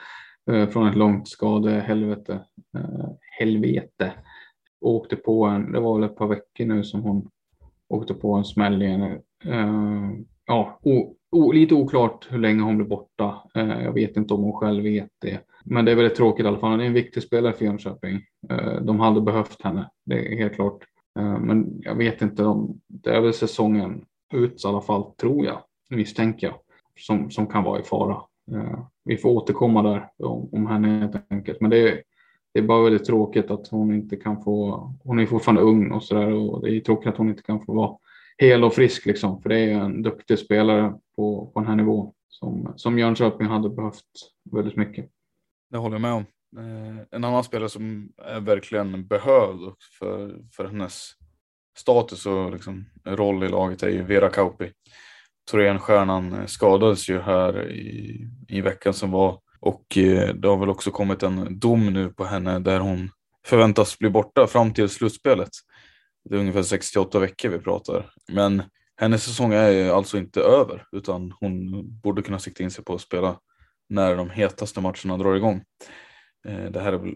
eh, från ett långt skadehelvete. Eh, helvete åkte på en, det var väl ett par veckor nu som hon åkte på en smäll igen. Uh, ja, och lite oklart hur länge hon blir borta. Eh, jag vet inte om hon själv vet det. Men det är väldigt tråkigt i alla fall. Hon är en viktig spelare för Jönköping. Eh, de hade behövt henne, det är helt klart. Eh, men jag vet inte, om det är väl säsongen ut i alla fall, tror jag, misstänker jag, som, som kan vara i fara. Vi får återkomma där om, om henne helt enkelt. Men det är, det är bara väldigt tråkigt att hon inte kan få, hon är fortfarande ung och sådär och det är tråkigt att hon inte kan få vara hel och frisk liksom, för det är en duktig spelare på, på den här nivån som, som Jönköping hade behövt väldigt mycket. Det håller jag med om. Eh, en annan spelare som är verkligen behövd för, för hennes status och liksom roll i laget är ju Vera Kauppi. Thorenstjärnan eh, skadades ju här i, i veckan som var och eh, det har väl också kommit en dom nu på henne där hon förväntas bli borta fram till slutspelet. Det är ungefär 68 veckor vi pratar. Men hennes säsong är alltså inte över utan hon borde kunna sikta in sig på att spela när de hetaste matcherna drar igång. Eh, det här är väl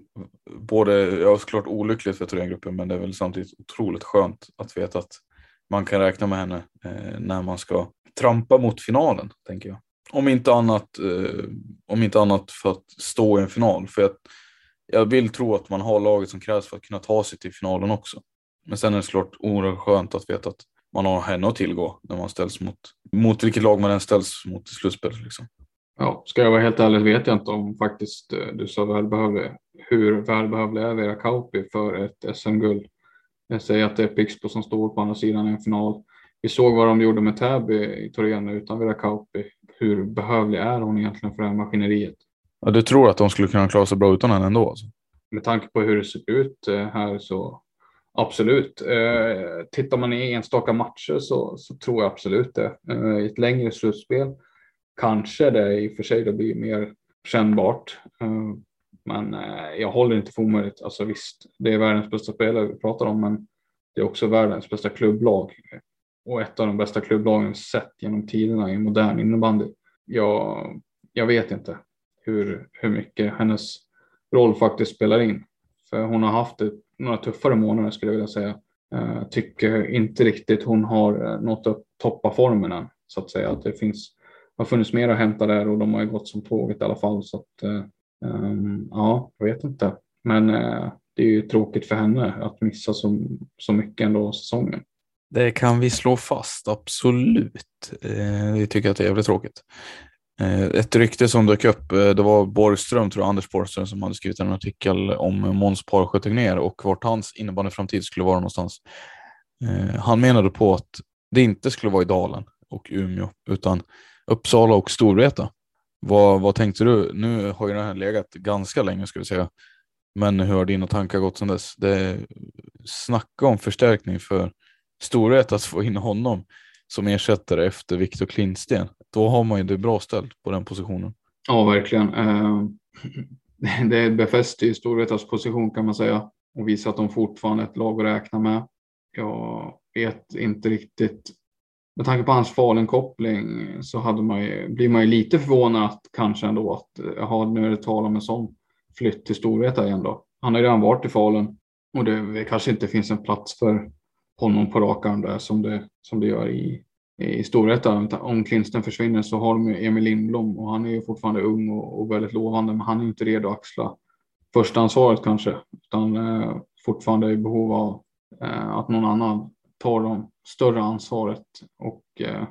både, ja såklart olyckligt för Thorengruppen men det är väl samtidigt otroligt skönt att veta att man kan räkna med henne eh, när man ska trampa mot finalen, tänker jag. Om inte annat, eh, om inte annat för att stå i en final. För jag, jag vill tro att man har laget som krävs för att kunna ta sig till finalen också. Men sen är det såklart oerhört skönt att veta att man har henne att tillgå när man ställs mot, mot vilket lag man än ställs mot i slutspelet. Liksom. Ja, ska jag vara helt ärlig vet jag inte om faktiskt eh, du sa välbehövlig. Hur välbehövlig är Vera Kauppi för ett SM-guld? Jag säger att det är Pixbo som står på andra sidan i en final. Vi såg vad de gjorde med Täby i Torén utan Vera Kauppi. Hur behövlig är hon egentligen för det här maskineriet? Ja, du tror att de skulle kunna klara sig bra utan henne ändå? Alltså? Med tanke på hur det ser ut eh, här så absolut. Eh, tittar man i enstaka matcher så, så tror jag absolut det. Eh, I ett längre slutspel kanske det i och för sig det blir mer kännbart. Eh, men eh, jag håller inte för omöjligt. Alltså visst, det är världens bästa spelare vi pratar om, men det är också världens bästa klubblag och ett av de bästa klubblagen sett genom tiderna i modern innebandy. Jag, jag vet inte hur, hur mycket hennes roll faktiskt spelar in. För hon har haft ett, några tuffare månader skulle jag vilja säga. Uh, tycker inte riktigt hon har eh, nått upp toppa formen än så att säga. Att det finns har funnits mer att hämta där och de har ju gått som tåget i alla fall. Så att, um, ja, jag vet inte. Men uh, det är ju tråkigt för henne att missa så, så mycket ändå säsongen. Det kan vi slå fast, absolut. Eh, vi tycker att det är jävligt tråkigt. Eh, ett rykte som dök upp, eh, det var Borgström, tror jag, Anders Borgström, som hade skrivit en artikel om Måns Parsjö Tegnér och vart hans innebandyframtid skulle vara någonstans. Eh, han menade på att det inte skulle vara i Dalen och Umeå, utan Uppsala och Storvreta. Vad, vad tänkte du? Nu har ju den här legat ganska länge ska vi säga. Men hur har dina tankar gått sedan dess? Det, snacka om förstärkning för Storvreta att få in honom som ersättare efter Viktor Klintsten. Då har man ju det bra ställt på den positionen. Ja, verkligen. Eh, det befäster ju Storvretas position kan man säga och visar att de fortfarande är ett lag att räkna med. Jag vet inte riktigt med tanke på hans Falun-koppling så hade man ju, blir man ju lite förvånad kanske ändå att eh, jaha, nu är det tal om en sån flytt till Storvreta igen då. Han har ju redan varit i Falun och det, det kanske inte finns en plats för honom på rak arm där som det, som det gör i, i Storvreta. Om Klinsten försvinner så har de ju Emil Lindblom och han är ju fortfarande ung och, och väldigt lovande men han är inte redo att axla första ansvaret kanske utan eh, fortfarande i behov av eh, att någon annan tar de större ansvaret och eh,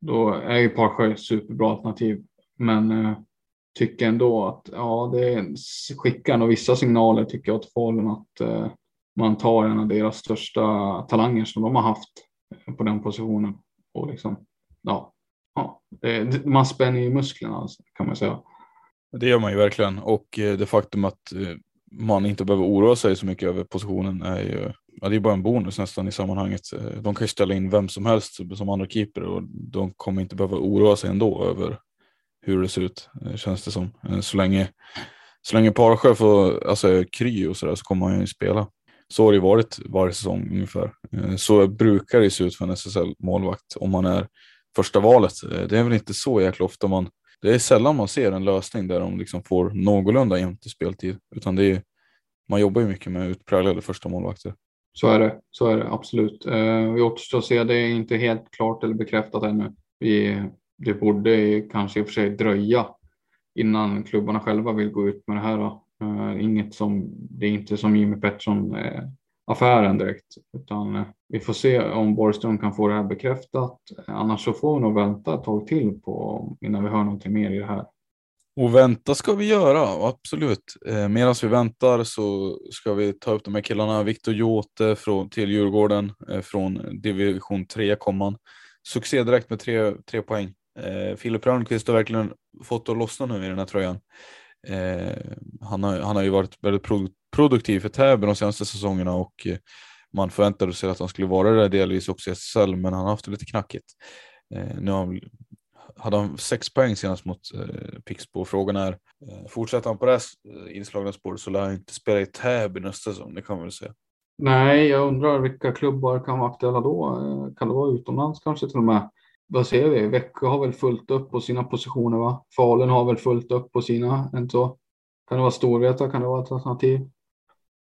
då är ju Parsjö superbra alternativ. Men eh, tycker ändå att ja, det skickar nog vissa signaler tycker jag till Falun att eh, man tar en av deras största talanger som de har haft på den positionen och liksom ja, ja eh, det, man spänner ju musklerna alltså, kan man säga. Det gör man ju verkligen och eh, det faktum att eh, man inte behöver oroa sig så mycket över positionen är ju ja, det är bara en bonus nästan i sammanhanget. De kan ju ställa in vem som helst som andra keeper och de kommer inte behöva oroa sig ändå över hur det ser ut, känns det som. Så länge, så länge Parsjö får alltså, kry och sådär så kommer han ju spela. Så har det varit varje säsong ungefär. Eh, så brukar det se ut för en SSL-målvakt om man är första valet. Eh, det är väl inte så jäkla ofta man, det är sällan man ser en lösning där de liksom får någorlunda jämnt i speltid, utan det är, man jobbar ju mycket med utpräglade första målvakter. Så är det, så är det absolut. Eh, vi återstår att se, det är inte helt klart eller bekräftat ännu. Vi, det borde kanske i och för sig dröja innan klubbarna själva vill gå ut med det här. Då. Uh, inget som, det är inte som Jimmy Pettersson uh, affären direkt, utan uh, vi får se om Borgström kan få det här bekräftat. Annars så får vi nog vänta ett tag till på innan vi hör någonting mer i det här. Och vänta ska vi göra, absolut. Eh, Medan vi väntar så ska vi ta upp de här killarna. Viktor Jote från, till Djurgården eh, från division 3 komman. Succé direkt med tre, tre poäng. Eh, Filip Rönnqvist har verkligen fått att lossna nu i den här tröjan. Eh, han, har, han har ju varit väldigt pro, produktiv för Täby de senaste säsongerna och eh, man förväntade sig att han skulle vara det delvis också i SSL, men han har haft det lite knackigt. Eh, nu har han hade han sex poäng senast mot eh, Pixbo. Frågan är, eh, fortsätter han på det här eh, inslagna spåret så lär han inte spela i Täby nästa säsong, det kan man väl säga. Nej, jag undrar vilka klubbar kan vara aktuella då? Eh, kan det vara utomlands kanske till och med? Vad ser vi? Växjö har väl fullt upp på sina positioner, va? Falun har väl fullt upp på sina, inte så? Kan det vara Storvreta? Kan det vara ett alternativ?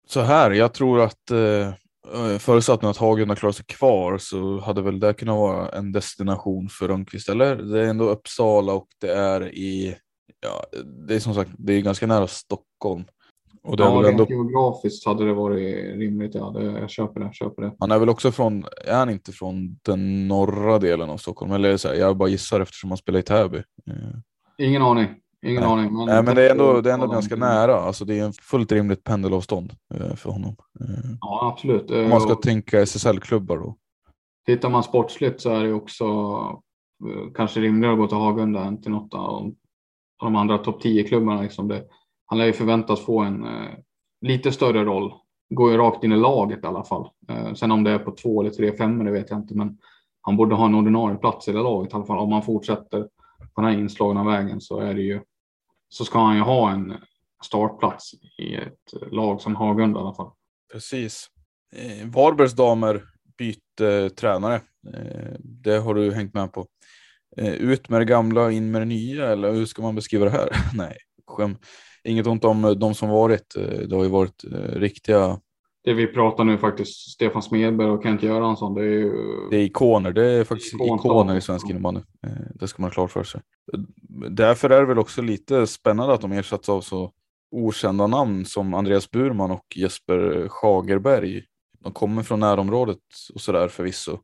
Så här, jag tror att eh, förutsatt att Hagen har klarat sig kvar så hade väl det kunnat vara en destination för Rönnqvist. Eller det är ändå Uppsala och det är i, ja, det är som sagt, det är ganska nära Stockholm. Och det ja, är väl ändå... geografiskt hade det varit rimligt. Ja, det, jag köper det, köper det. Han är väl också från, är han inte från den norra delen av Stockholm? Eller så här, jag bara gissar eftersom han spelar i Täby. Eh. Ingen aning. Ingen Nej. aning. Men, Nej, men det är ändå, det är ändå ganska nära. Alltså det är en fullt rimligt pendelavstånd eh, för honom. Eh, ja, absolut. Om man ska och, tänka SSL-klubbar då. Tittar man sportsligt så är det också kanske rimligare att gå till Hagunda än till något av de andra topp 10-klubbarna. Liksom han lär ju förväntas få en eh, lite större roll. Går ju rakt in i laget i alla fall. Eh, sen om det är på två eller tre femmor, det vet jag inte. Men han borde ha en ordinarie plats i det laget i alla fall. Om man fortsätter på den här inslagna vägen så är det ju så ska han ju ha en startplats i ett lag som Hagunda i alla fall. Precis. Eh, Varbergs damer bytte eh, tränare. Eh, det har du hängt med på. Eh, ut med det gamla och in med det nya eller hur ska man beskriva det här? Nej, skämt. Inget ont om de som varit. Eh, det har ju varit eh, riktiga det vi pratar nu faktiskt Stefan Smedberg och Kent Göransson. Det är, ju... det är ikoner. Det är faktiskt ikon ikoner i svensk innebandy. Eh, det ska man ha klart för sig. Därför är det väl också lite spännande att de ersatts av så okända namn som Andreas Burman och Jesper Schagerberg. De kommer från närområdet och sådär förvisso.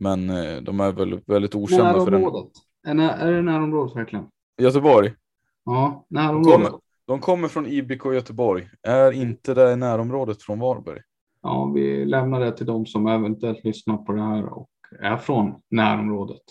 Men eh, de är väl väldigt okända närområdet. för den. Är, det närområdet verkligen? Göteborg. Ja, närområdet. De kommer från IBK Göteborg. Är inte det närområdet från Varberg? Ja, vi lämnar det till de som eventuellt lyssnar på det här och är från närområdet.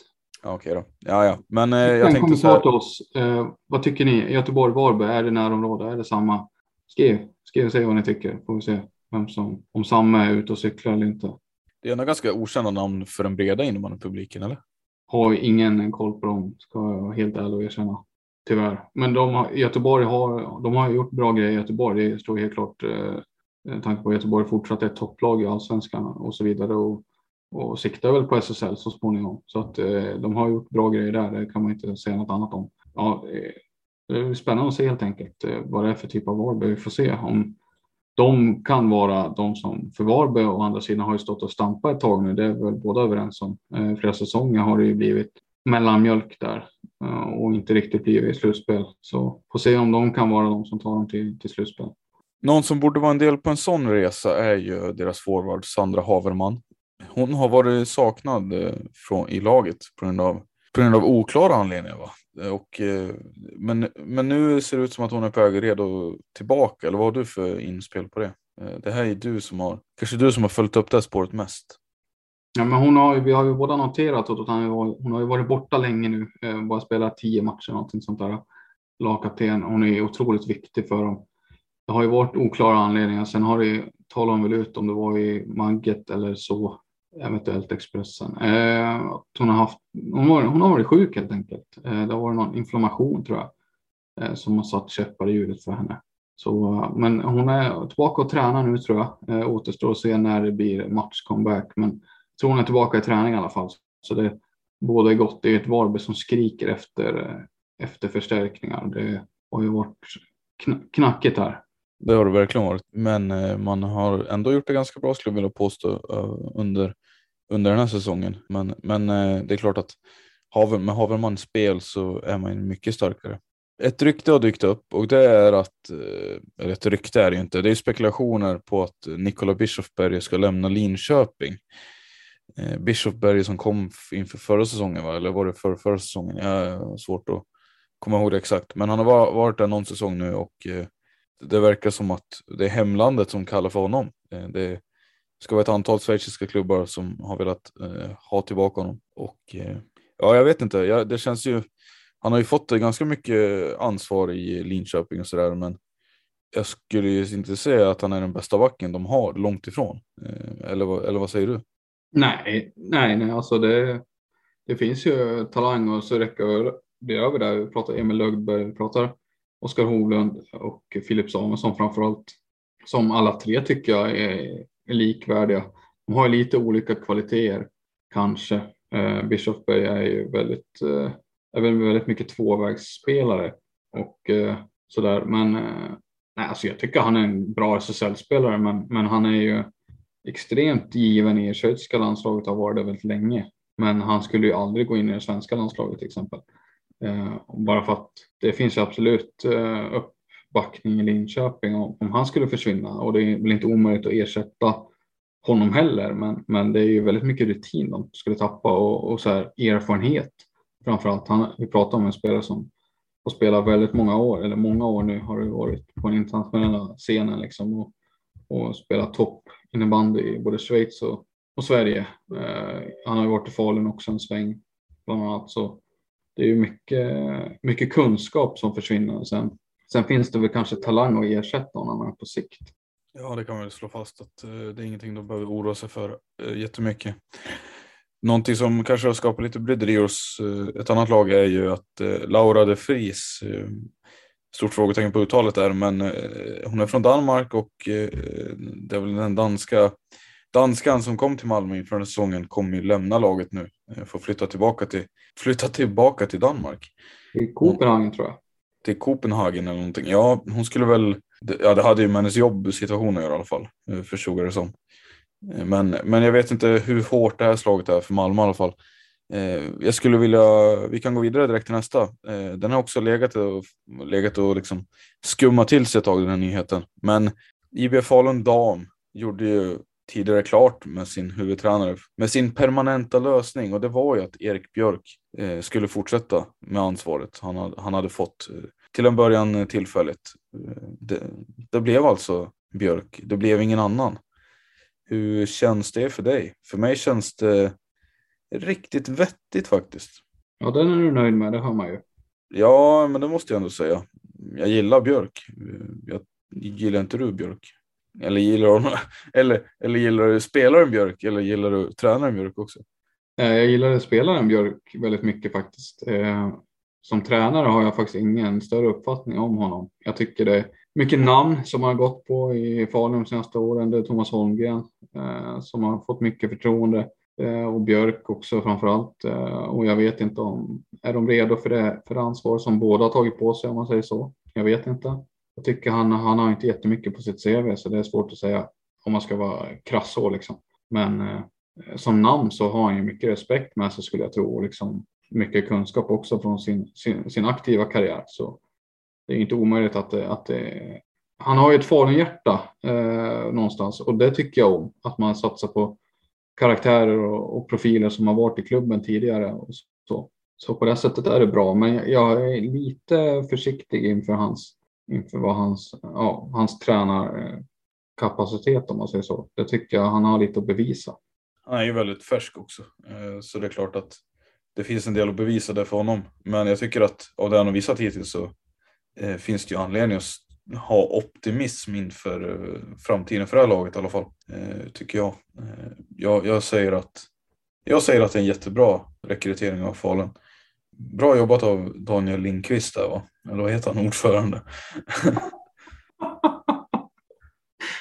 Okej då. Ja, ja. Men eh, jag tänkte så här. till oss. Eh, vad tycker ni? Göteborg, Varberg, är det närområde? Är det samma? Skriv, skriv och säg vad ni tycker. Får vi se vem som, om samma är ute och cyklar eller inte. Det är ändå ganska okända namn för den breda innebandypubliken, eller? Har ingen koll på dem, ska jag helt ärligt erkänna. Tyvärr. Men de har, Göteborg har, de har gjort bra grejer i Göteborg. Det står helt klart. Eh, med tanke på att Göteborg fortsatt är ett topplag i allsvenskan och så vidare. Och, och siktar väl på SSL så småningom. Så att eh, de har gjort bra grejer där. Det kan man inte säga något annat om. Ja, eh, det är spännande att se helt enkelt eh, vad det är för typ av Varberg. Vi får se om de kan vara de som för Varberg och andra sidan har ju stått och stampat ett tag nu. Det är väl båda överens om. Eh, flera säsonger har det ju blivit mellanmjölk där Eh, och inte riktigt blivit i slutspel. Så får se om de kan vara de som tar dem till, till slutspel. Någon som borde vara en del på en sån resa är ju deras forward Sandra Haverman. Hon har varit saknad eh, från, i laget på grund av, på grund av oklara anledningar. Va? Eh, och, men, men nu ser det ut som att hon är på väg redo tillbaka. Eller vad har du för inspel på det? Det här är du som har, kanske du som har följt upp det här spåret mest. Ja, men hon har, vi har ju båda noterat att hon har ju varit borta länge nu, eh, bara spelat tio matcher någonting sånt där. Lagkapten. Hon är otroligt viktig för dem. Det har ju varit oklara anledningar. Sen har det talat om väl ut om det var i Magget eller så, eventuellt Expressen. Eh, hon, har haft, hon, var, hon har varit sjuk helt enkelt. Eh, det har varit någon inflammation tror jag eh, som har satt käppar i hjulet för henne. Så, men hon är tillbaka och tränar nu tror jag. Eh, återstår att se när det blir matchcomeback. Men så hon är tillbaka i träning i alla fall. Så det båda är gott. Det är ett Varberg som skriker efter, efter förstärkningar. Det har ju varit knackigt här. Det har det verkligen varit, men eh, man har ändå gjort det ganska bra skulle jag vilja påstå eh, under, under den här säsongen. Men, men eh, det är klart att med Havermans spel så är man mycket starkare. ett rykte har dykt upp och det är att, eller ett rykte är det ju inte, det är spekulationer på att Nikola Bischofberger ska lämna Linköping. Eh, Bischofberger som kom inför förra säsongen, va? eller var det för förra säsongen? Jag har svårt att komma ihåg det exakt, men han har varit där någon säsong nu och eh, det verkar som att det är hemlandet som kallar för honom. Eh, det ska vara ett antal schweiziska klubbar som har velat eh, ha tillbaka honom och eh, ja, jag vet inte, Jag, det känns ju han har ju fått ganska mycket ansvar i Linköping och sådär, men jag skulle ju inte säga att han är den bästa backen de har, långt ifrån. Eller, eller vad säger du? Nej, nej, nej, alltså det, det finns ju talang och så räcker det över där. Vi pratar Emil Lögberg, vi pratar Oskar Hovlund och Filip Samuelsson framförallt. Som alla tre tycker jag är, är likvärdiga. De har lite olika kvaliteter kanske. Eh, Bischofberg är ju väldigt eh, är väl väldigt mycket tvåvägsspelare och eh, sådär. Men eh, nej, alltså jag tycker han är en bra SSL-spelare, men, men han är ju extremt given i schweiziska landslaget och har varit det väldigt länge. Men han skulle ju aldrig gå in i det svenska landslaget till exempel. Eh, bara för att det finns ju absolut eh, uppbackning i Linköping om, om han skulle försvinna och det är väl inte omöjligt att ersätta honom heller. Men, men det är ju väldigt mycket rutin de skulle tappa och, och så här, erfarenhet framförallt. Han, vi pratar om en spelare som har spelat väldigt många år, eller många år nu har det varit på den internationella scenen liksom och, och spelat topp innebandy i både Schweiz och, och Sverige. Eh, han har ju varit i Falun också en sväng bland annat. Så det är ju mycket, mycket kunskap som försvinner. Sen, sen finns det väl kanske talang att ersätta honom på sikt. Ja, det kan man väl slå fast att eh, det är ingenting de behöver oroa sig för eh, jättemycket. Någonting som kanske har skapat lite bryderi hos eh, ett annat lag är ju att eh, Laura de Vries, eh, stort frågetecken på uttalet där, men hon är från Danmark och det är väl den danska danskan som kom till Malmö inför den säsongen kommer ju lämna laget nu, får flytta tillbaka till, flytta tillbaka till Danmark. Till Kopenhagen tror jag. Till Kopenhagen eller någonting. Ja, hon skulle väl, ja det hade ju med hennes jobbsituation att göra i alla fall, förstod jag det som. Men, men jag vet inte hur hårt det här slaget är för Malmö i alla fall. Eh, jag skulle vilja, vi kan gå vidare direkt till nästa. Eh, den har också legat och, legat och liksom skummat till sig ett tag den här nyheten. Men IBF Falun Dam gjorde ju tidigare klart med sin huvudtränare med sin permanenta lösning och det var ju att Erik Björk eh, skulle fortsätta med ansvaret han hade, han hade fått eh, till en början tillfälligt. Eh, det, det blev alltså Björk, det blev ingen annan. Hur känns det för dig? För mig känns det riktigt vettigt faktiskt. Ja, den är du nöjd med, det hör man ju. Ja, men det måste jag ändå säga. Jag gillar Björk. Jag gillar inte du Björk? Eller gillar du, eller, eller gillar du spelaren Björk eller gillar du tränaren Björk också? Eh, jag gillar spelaren Björk väldigt mycket faktiskt. Eh, som tränare har jag faktiskt ingen större uppfattning om honom. Jag tycker det är mycket namn som har gått på i Falun de senaste åren. Det är Thomas Holmgren eh, som har fått mycket förtroende Eh, och Björk också framför allt. Eh, och jag vet inte om, är de redo för det, för det ansvar som båda har tagit på sig om man säger så? Jag vet inte. Jag tycker han, han har inte jättemycket på sitt CV så det är svårt att säga om man ska vara krass så liksom. Men eh, som namn så har han ju mycket respekt med sig skulle jag tro och liksom mycket kunskap också från sin, sin, sin aktiva karriär. Så det är inte omöjligt att, att det, han har ju ett Falun-hjärta eh, någonstans och det tycker jag om. Att man satsar på karaktärer och, och, profiler som har varit i klubben tidigare. Och så. så på det sättet är det bra, men jag är lite försiktig inför hans, inför vad hans, ja, hans tränarkapacitet om man säger så. Det tycker jag han har lite att bevisa. Han är ju väldigt färsk också, eh, så det är klart att det finns en del att bevisa där för honom. Men jag tycker att av det han har visat hittills så eh, finns det ju anledning att ha optimism inför eh, framtiden för det här laget i alla fall. Eh, tycker jag. Eh, jag. Jag säger att jag säger att det är en jättebra rekrytering av Falun. Bra jobbat av Daniel Lindqvist där va? Eller vad heter han, ordförande?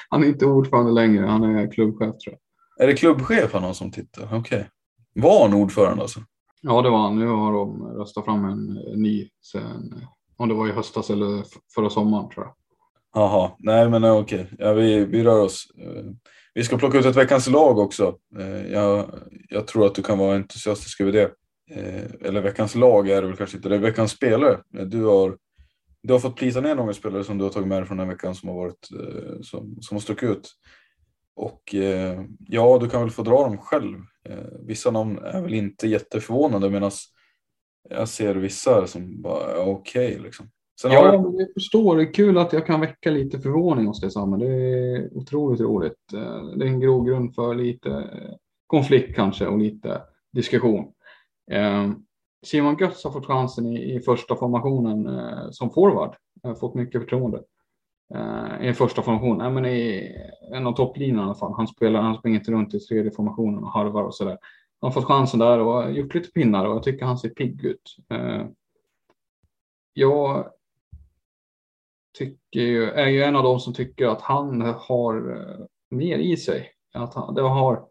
han är inte ordförande längre, han är klubbchef tror jag. Är det klubbchef han har som titel? Okej. Okay. Var han ordförande alltså? Ja, det var han. Nu har de röstat fram en ny sen, om det var i höstas eller förra sommaren tror jag. Jaha, nej men eh, okej, okay. ja, vi, vi rör oss. Eh, vi ska plocka ut ett veckans lag också. Eh, jag, jag tror att du kan vara entusiastisk över det. Eller veckans lag är det väl kanske inte, det är veckans spelare. Du har du har fått plita ner några spelare som du har tagit med dig från den veckan som har varit som, som har stuckit ut. Och ja, du kan väl få dra dem själv. Vissa namn är väl inte jätteförvånande medan jag ser vissa som bara okej okay, liksom. Sen ja, jag... jag förstår. Det är kul att jag kan väcka lite förvåning hos dig Samuel. Det är otroligt roligt. Eh, det är en grogrund för lite konflikt kanske och lite diskussion. Eh, Simon Götz har fått chansen i, i första formationen eh, som forward. Har fått mycket förtroende i första formation. Nej, men i en av topplinjerna i alla fall. Han spelar, han springer inte runt i tredje formationen och harvar och sådär. Han har fått chansen där och gjort lite pinnar och jag tycker han ser pigg ut. Jag tycker ju, är ju en av dem som tycker att han har eh, mer i sig. Att han, det har,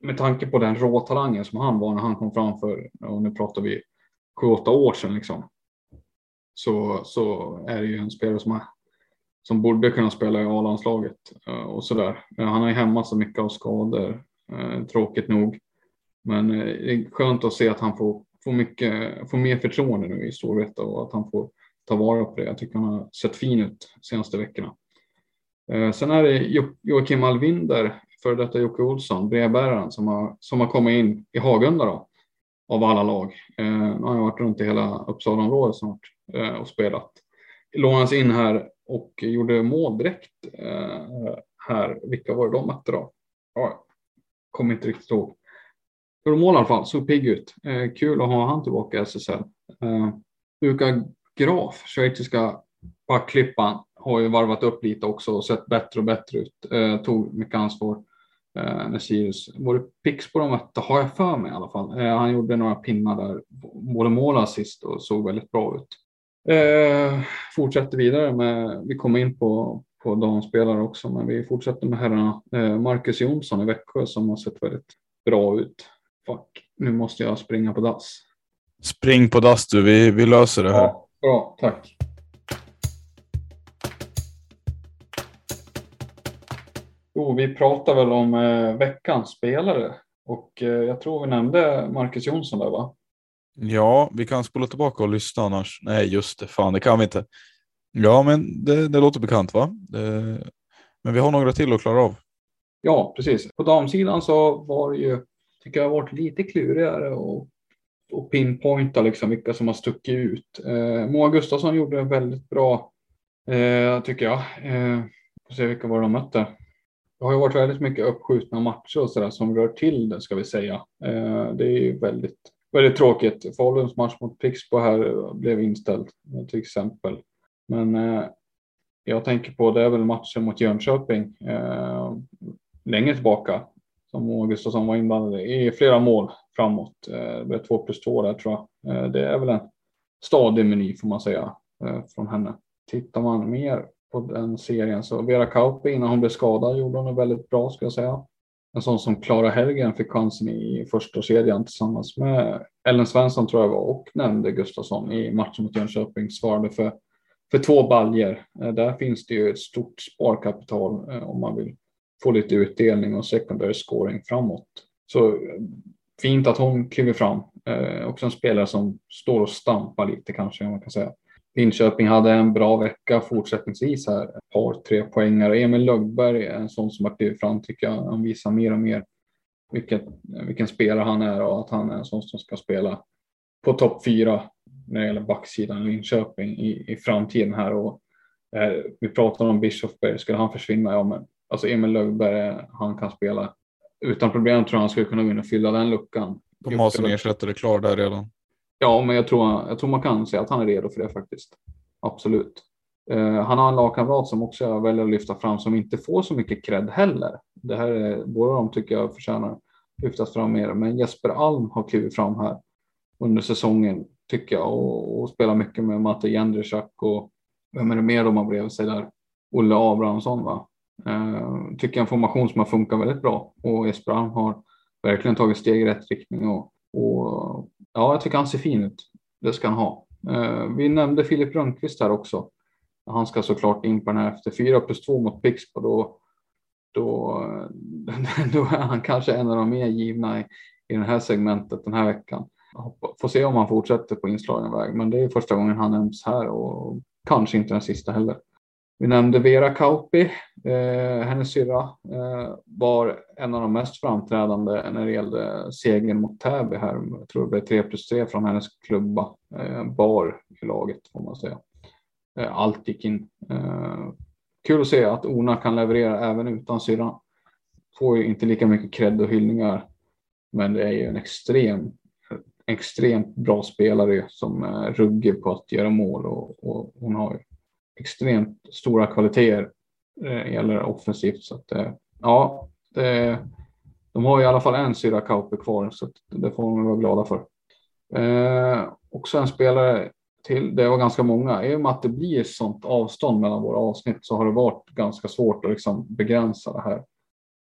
med tanke på den råtalangen som han var när han kom fram för, och nu pratar vi sju, åtta år sedan liksom. Så, så är det ju en spelare som, är, som borde kunna spela i A-landslaget eh, och sådär. Eh, han har ju hämmat så mycket av skador, eh, tråkigt nog. Men det är skönt att se att han får, får, mycket, får mer förtroende nu i Storvreta och att han får ta vara på det. Jag tycker han har sett fin ut de senaste veckorna. Eh, sen är det jo Joakim Alvinder, före detta Jocke Olsson, brevbäraren som har, som har kommit in i Hagunda då, av alla lag. Eh, nu har jag varit runt i hela Uppsalaområdet snart eh, och spelat. Lånades in här och gjorde mål direkt eh, här. Vilka var det de mötte då? Ja, kommer inte riktigt ihåg. Gjorde mål i alla fall, såg pigg ut. Eh, kul att ha han tillbaka i SSL. Eh, Luka Graf, schweiziska backklippan, har ju varvat upp lite också och sett bättre och bättre ut. Eh, tog mycket ansvar eh, när Sirius. Var det Pixbo de mötte, har jag för mig i alla fall. Eh, han gjorde några pinnar där, både mål och assist och såg väldigt bra ut. Eh, fortsätter vidare med, vi kommer in på, på damspelare också, men vi fortsätter med herrarna. Eh, Marcus Jonsson i Växjö som har sett väldigt bra ut. Fuck, nu måste jag springa på dass. Spring på dass du, vi, vi löser det här. Ja. Bra, tack. Jo, vi pratar väl om eh, veckans spelare och eh, jag tror vi nämnde Marcus Jonsson där va? Ja, vi kan spola tillbaka och lyssna annars. Nej, just det, fan det kan vi inte. Ja, men det, det låter bekant va? Det, men vi har några till att klara av. Ja, precis. På damsidan så var det ju, tycker jag, varit lite klurigare och och pinpointa liksom vilka som har stuckit ut. Eh, Moa Gustafsson gjorde väldigt bra, eh, tycker jag. Eh, får se vilka var de mötte. Det har ju varit väldigt mycket uppskjutna matcher och sådär som rör till det ska vi säga. Eh, det är ju väldigt, väldigt tråkigt. Faluns match mot Pixbo här blev inställd till exempel. Men eh, jag tänker på det är väl matchen mot Jönköping eh, längre tillbaka som Gustafsson var inblandad i flera mål framåt. Eh, det blev två plus två där tror jag. Eh, det är väl en stadig meny får man säga eh, från henne. Tittar man mer på den serien så Vera Kauppi innan hon blev skadad gjorde hon det väldigt bra ska jag säga. En sån som Klara Helgen fick chansen i första serien tillsammans med Ellen Svensson tror jag var och nämnde Gustafsson i matchen mot Jönköping svarade för, för två baljer. Där finns det ju ett stort sparkapital om man vill få lite utdelning och secondary scoring framåt. Så eh, fint att hon kliver fram. Eh, också en spelare som står och stampar lite kanske man kan säga. Linköping hade en bra vecka fortsättningsvis här. Ett par, tre poängare. Emil Lögberg är en sån som har klivit fram tycker jag. Han visar mer och mer vilket, vilken spelare han är och att han är en sån som ska spela på topp fyra när det gäller backsidan Linköping i, i framtiden här. Och, eh, vi pratar om Bischofberg, skulle han försvinna? Ja, men alltså Emil Lögberg, han kan spela utan problem tror jag han skulle kunna gå in och fylla den luckan. De har sin ersättare klar där redan. Ja, men jag tror, jag tror man kan säga att han är redo för det faktiskt. Absolut. Uh, han har en lagkamrat som också jag väljer att lyfta fram som inte får så mycket cred heller. Det här är, båda de tycker jag förtjänar lyftas fram mer. Men Jesper Alm har klivit fram här under säsongen tycker jag och, och spelar mycket med Matte Jędrzak och vem är det mer de har bredvid sig där? Olle Abrahamsson va? Uh, tycker en formation som har funkat väldigt bra och Jesper Alm har verkligen tagit steg i rätt riktning och, och ja, jag tycker han ser fin ut. Det ska han ha. Uh, vi nämnde Filip Rönnqvist här också. Han ska såklart in på den här efter 4 plus 2 mot Pixbo. Då, då, då är han kanske en av de mer givna i, i det här segmentet den här veckan. får se om han fortsätter på inslagen väg. Men det är första gången han nämns här och kanske inte den sista heller. Vi nämnde Vera Kauppi, eh, hennes syrra eh, var en av de mest framträdande när det gällde segern mot Täby här. Jag tror det blev 3 plus 3 från hennes klubba, eh, bar i laget får man säga. Eh, allt gick in. Eh, kul att se att Ona kan leverera även utan syrran. Får ju inte lika mycket cred och hyllningar, men det är ju en extrem, extremt bra spelare som är ruggig på att göra mål och, och hon har ju extremt stora kvaliteter eh, gäller offensivt. Så att, eh, ja, det, de har i alla fall en Syra Kaupe kvar så det får de vara glada för. Eh, också en spelare till, det var ganska många. I och med att det blir sånt avstånd mellan våra avsnitt så har det varit ganska svårt att liksom begränsa det här.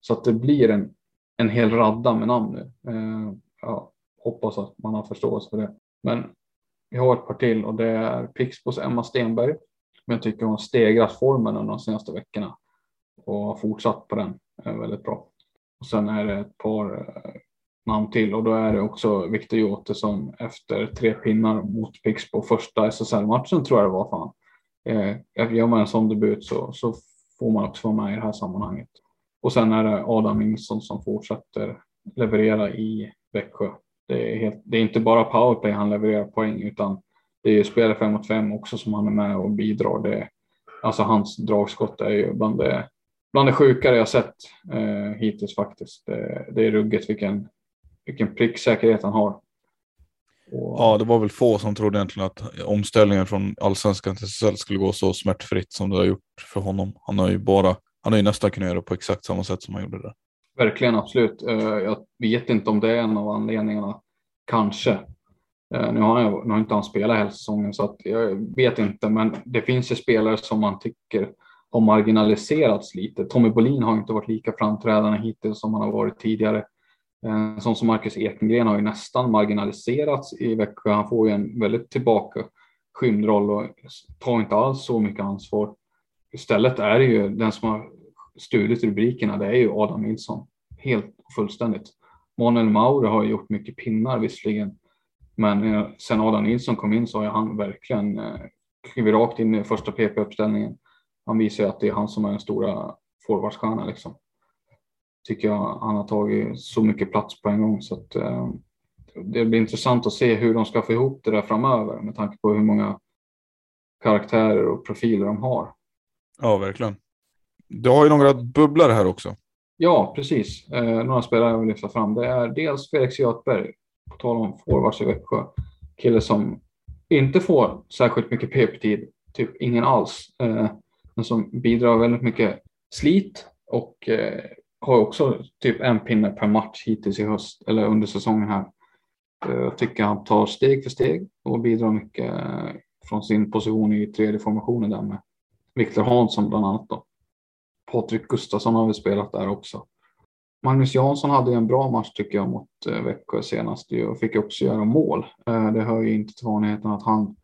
Så att det blir en, en hel radda med namn nu. Eh, jag hoppas att man har förståelse för det. Men vi har ett par till och det är Pixbos Emma Stenberg men jag tycker hon har stegrat formen under de senaste veckorna och har fortsatt på den eh, väldigt bra. Och sen är det ett par eh, namn till och då är det också Viktor Jote som efter tre pinnar mot Pix på första SSL-matchen tror jag det var. Fan. Eh, gör man en sån debut så, så får man också vara med i det här sammanhanget. Och sen är det Adam Nilsson som fortsätter leverera i Växjö. Det är, helt, det är inte bara powerplay han levererar poäng utan det är ju spelare fem mot fem också som han är med och bidrar. Det, alltså hans dragskott är ju bland det, bland det sjukare jag sett eh, hittills faktiskt. Det, det är ruggigt vilken, vilken pricksäkerhet han har. Och... Ja, det var väl få som trodde egentligen att omställningen från allsvenskan till SSL skulle gå så smärtfritt som det har gjort för honom. Han har ju bara, han har ju nästan kunnat göra på exakt samma sätt som han gjorde det. Verkligen, absolut. Eh, jag vet inte om det är en av anledningarna, kanske. Eh, nu har, jag, nu har inte han spelat hela säsongen så att jag vet inte, men det finns ju spelare som man tycker har marginaliserats lite. Tommy Bolin har inte varit lika framträdande hittills som han har varit tidigare. Eh, en sån som Marcus Ekengren har ju nästan marginaliserats i Växjö. Han får ju en väldigt tillbakaskymd roll och tar inte alls så mycket ansvar. Istället är det ju den som har stulit rubrikerna, det är ju Adam Nilsson. Helt fullständigt. Manuel Maure har gjort mycket pinnar visserligen, men eh, sen Adam Nilsson kom in så har han verkligen eh, klivit rakt in i första PP-uppställningen. Han visar att det är han som är den stora forwardstjärnan liksom. Tycker jag han har tagit så mycket plats på en gång så att eh, det blir intressant att se hur de ska få ihop det där framöver med tanke på hur många karaktärer och profiler de har. Ja, verkligen. Du har ju några bubblare här också. Ja, precis. Eh, några spelare jag vill lyfta fram. Det är dels Felix Göthberg på tal om forwards i Växjö, kille som inte får särskilt mycket PP-tid, typ ingen alls, eh, men som bidrar väldigt mycket slit och eh, har också typ en pinne per match hittills i höst eller under säsongen här. Eh, jag tycker han tar steg för steg och bidrar mycket eh, från sin position i tredje formationen där med Viktor Hansson bland annat. Då. Patrik Gustafsson har vi spelat där också. Magnus Jansson hade en bra match tycker jag mot eh, Växjö senast och fick också göra mål. Eh, det hör ju inte till vanligheten att han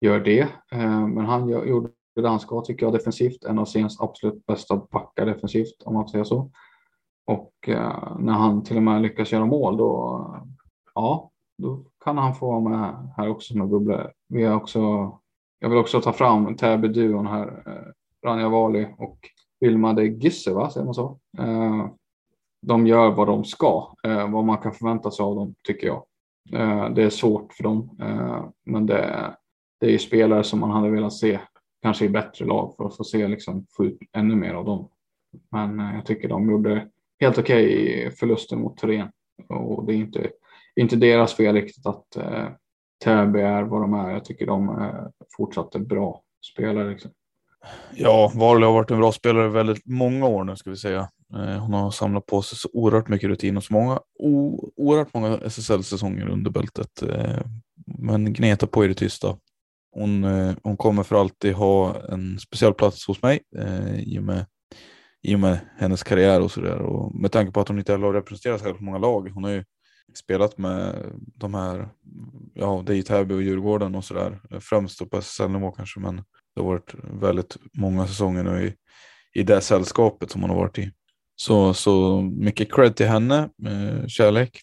gör det, eh, men han gjorde det han ska tycker jag defensivt. En av scenes absolut bästa backar defensivt om man säger så. Och när han till och med lyckas göra mål då, ja, då kan han få vara med här också som en bubblare. Vi har också, jag vill också ta fram Täby-duon här, Ranja Wali och Vilma de Gisse, va? säger man så? De gör vad de ska, eh, vad man kan förvänta sig av dem tycker jag. Eh, det är svårt för dem, eh, men det, det är ju spelare som man hade velat se kanske i bättre lag för att få se liksom få ut ännu mer av dem. Men eh, jag tycker de gjorde helt okej okay i förlusten mot Thoren och det är inte, inte deras fel riktigt att eh, Täby är vad de är. Jag tycker de eh, är fortsatt bra spelare. Liksom. Ja, Varley har varit en bra spelare väldigt många år nu ska vi säga. Eh, hon har samlat på sig så oerhört mycket rutin och så många, o, oerhört många SSL-säsonger under bältet. Eh, men gnetar på i det tysta. Hon, eh, hon kommer för alltid ha en speciell plats hos mig i och med, i och med hennes karriär och sådär. Och med tanke på att hon inte heller har representerat så många lag. Hon har ju spelat med de här, ja det är ju Täby och Djurgården och sådär. Främst på SSL-nivå kanske men det har varit väldigt många säsonger nu i, i det sällskapet som hon har varit i. Så, så mycket cred till henne, eh, kärlek.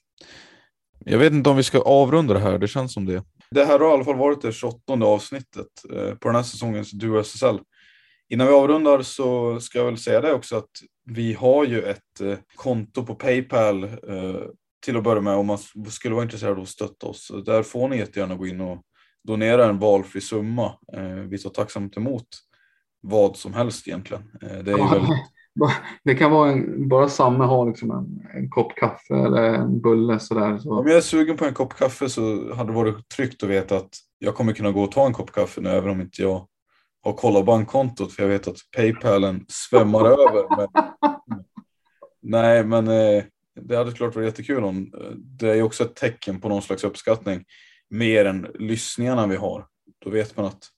Jag vet inte om vi ska avrunda det här, det känns som det. Det här har i alla fall varit det 28 avsnittet eh, på den här säsongens Duo SSL. Innan vi avrundar så ska jag väl säga det också att vi har ju ett eh, konto på Paypal till att börja med om man skulle vara intresserad av att stötta oss. Där får ni jättegärna gå in och donera en valfri summa. Vi tar tacksamt emot vad som helst egentligen. Det, är väldigt... det kan vara en, bara samma har liksom en, en kopp kaffe eller en bulle sådär. Så. Om jag är sugen på en kopp kaffe så hade det varit tryggt att veta att jag kommer kunna gå och ta en kopp kaffe nu även om inte jag har kollat bankkontot för jag vet att Paypalen svämmar över. Men... Nej, men eh, det hade klart varit jättekul om det är också ett tecken på någon slags uppskattning mer än lyssningarna vi har. Då vet man att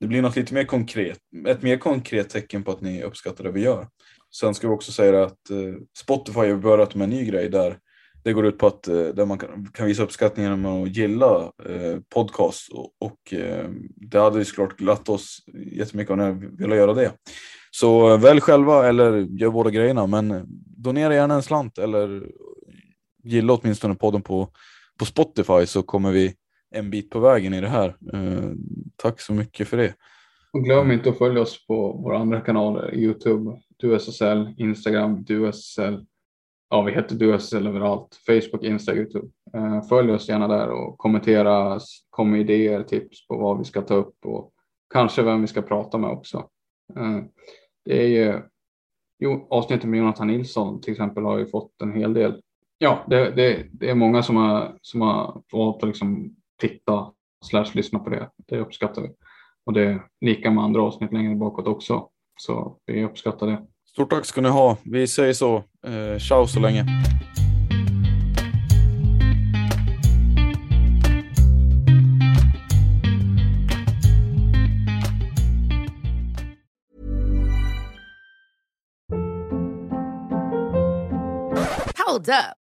det blir något lite mer konkret, ett mer konkret tecken på att ni uppskattar det vi gör. Sen ska vi också säga att eh, Spotify har börjat med en ny grej där det går ut på att eh, där man kan, visa uppskattning genom att gilla eh, podcast och, och det hade ju såklart glatt oss jättemycket om ni ville göra det. Så välj själva eller gör båda grejerna men donera gärna en slant eller gilla åtminstone podden på, på Spotify så kommer vi en bit på vägen i det här. Eh, tack så mycket för det. Och glöm inte att följa oss på våra andra kanaler, Youtube, DuSSL, Instagram, DuSSL. Ja, vi heter DuSSL överallt, Facebook, Insta, Youtube. Eh, följ oss gärna där och kommentera, kom med idéer, tips på vad vi ska ta upp och kanske vem vi ska prata med också. Eh, det är ju, jo, avsnittet med Jonathan Nilsson till exempel har ju fått en hel del. Ja, det, det, det är många som har, som har valt att liksom titta slash lyssna på det. Det uppskattar vi. Och det är lika med andra avsnitt längre bakåt också. Så vi uppskattar det. Stort tack ska ni ha. Vi säger så. Eh, ciao så länge. Hold up.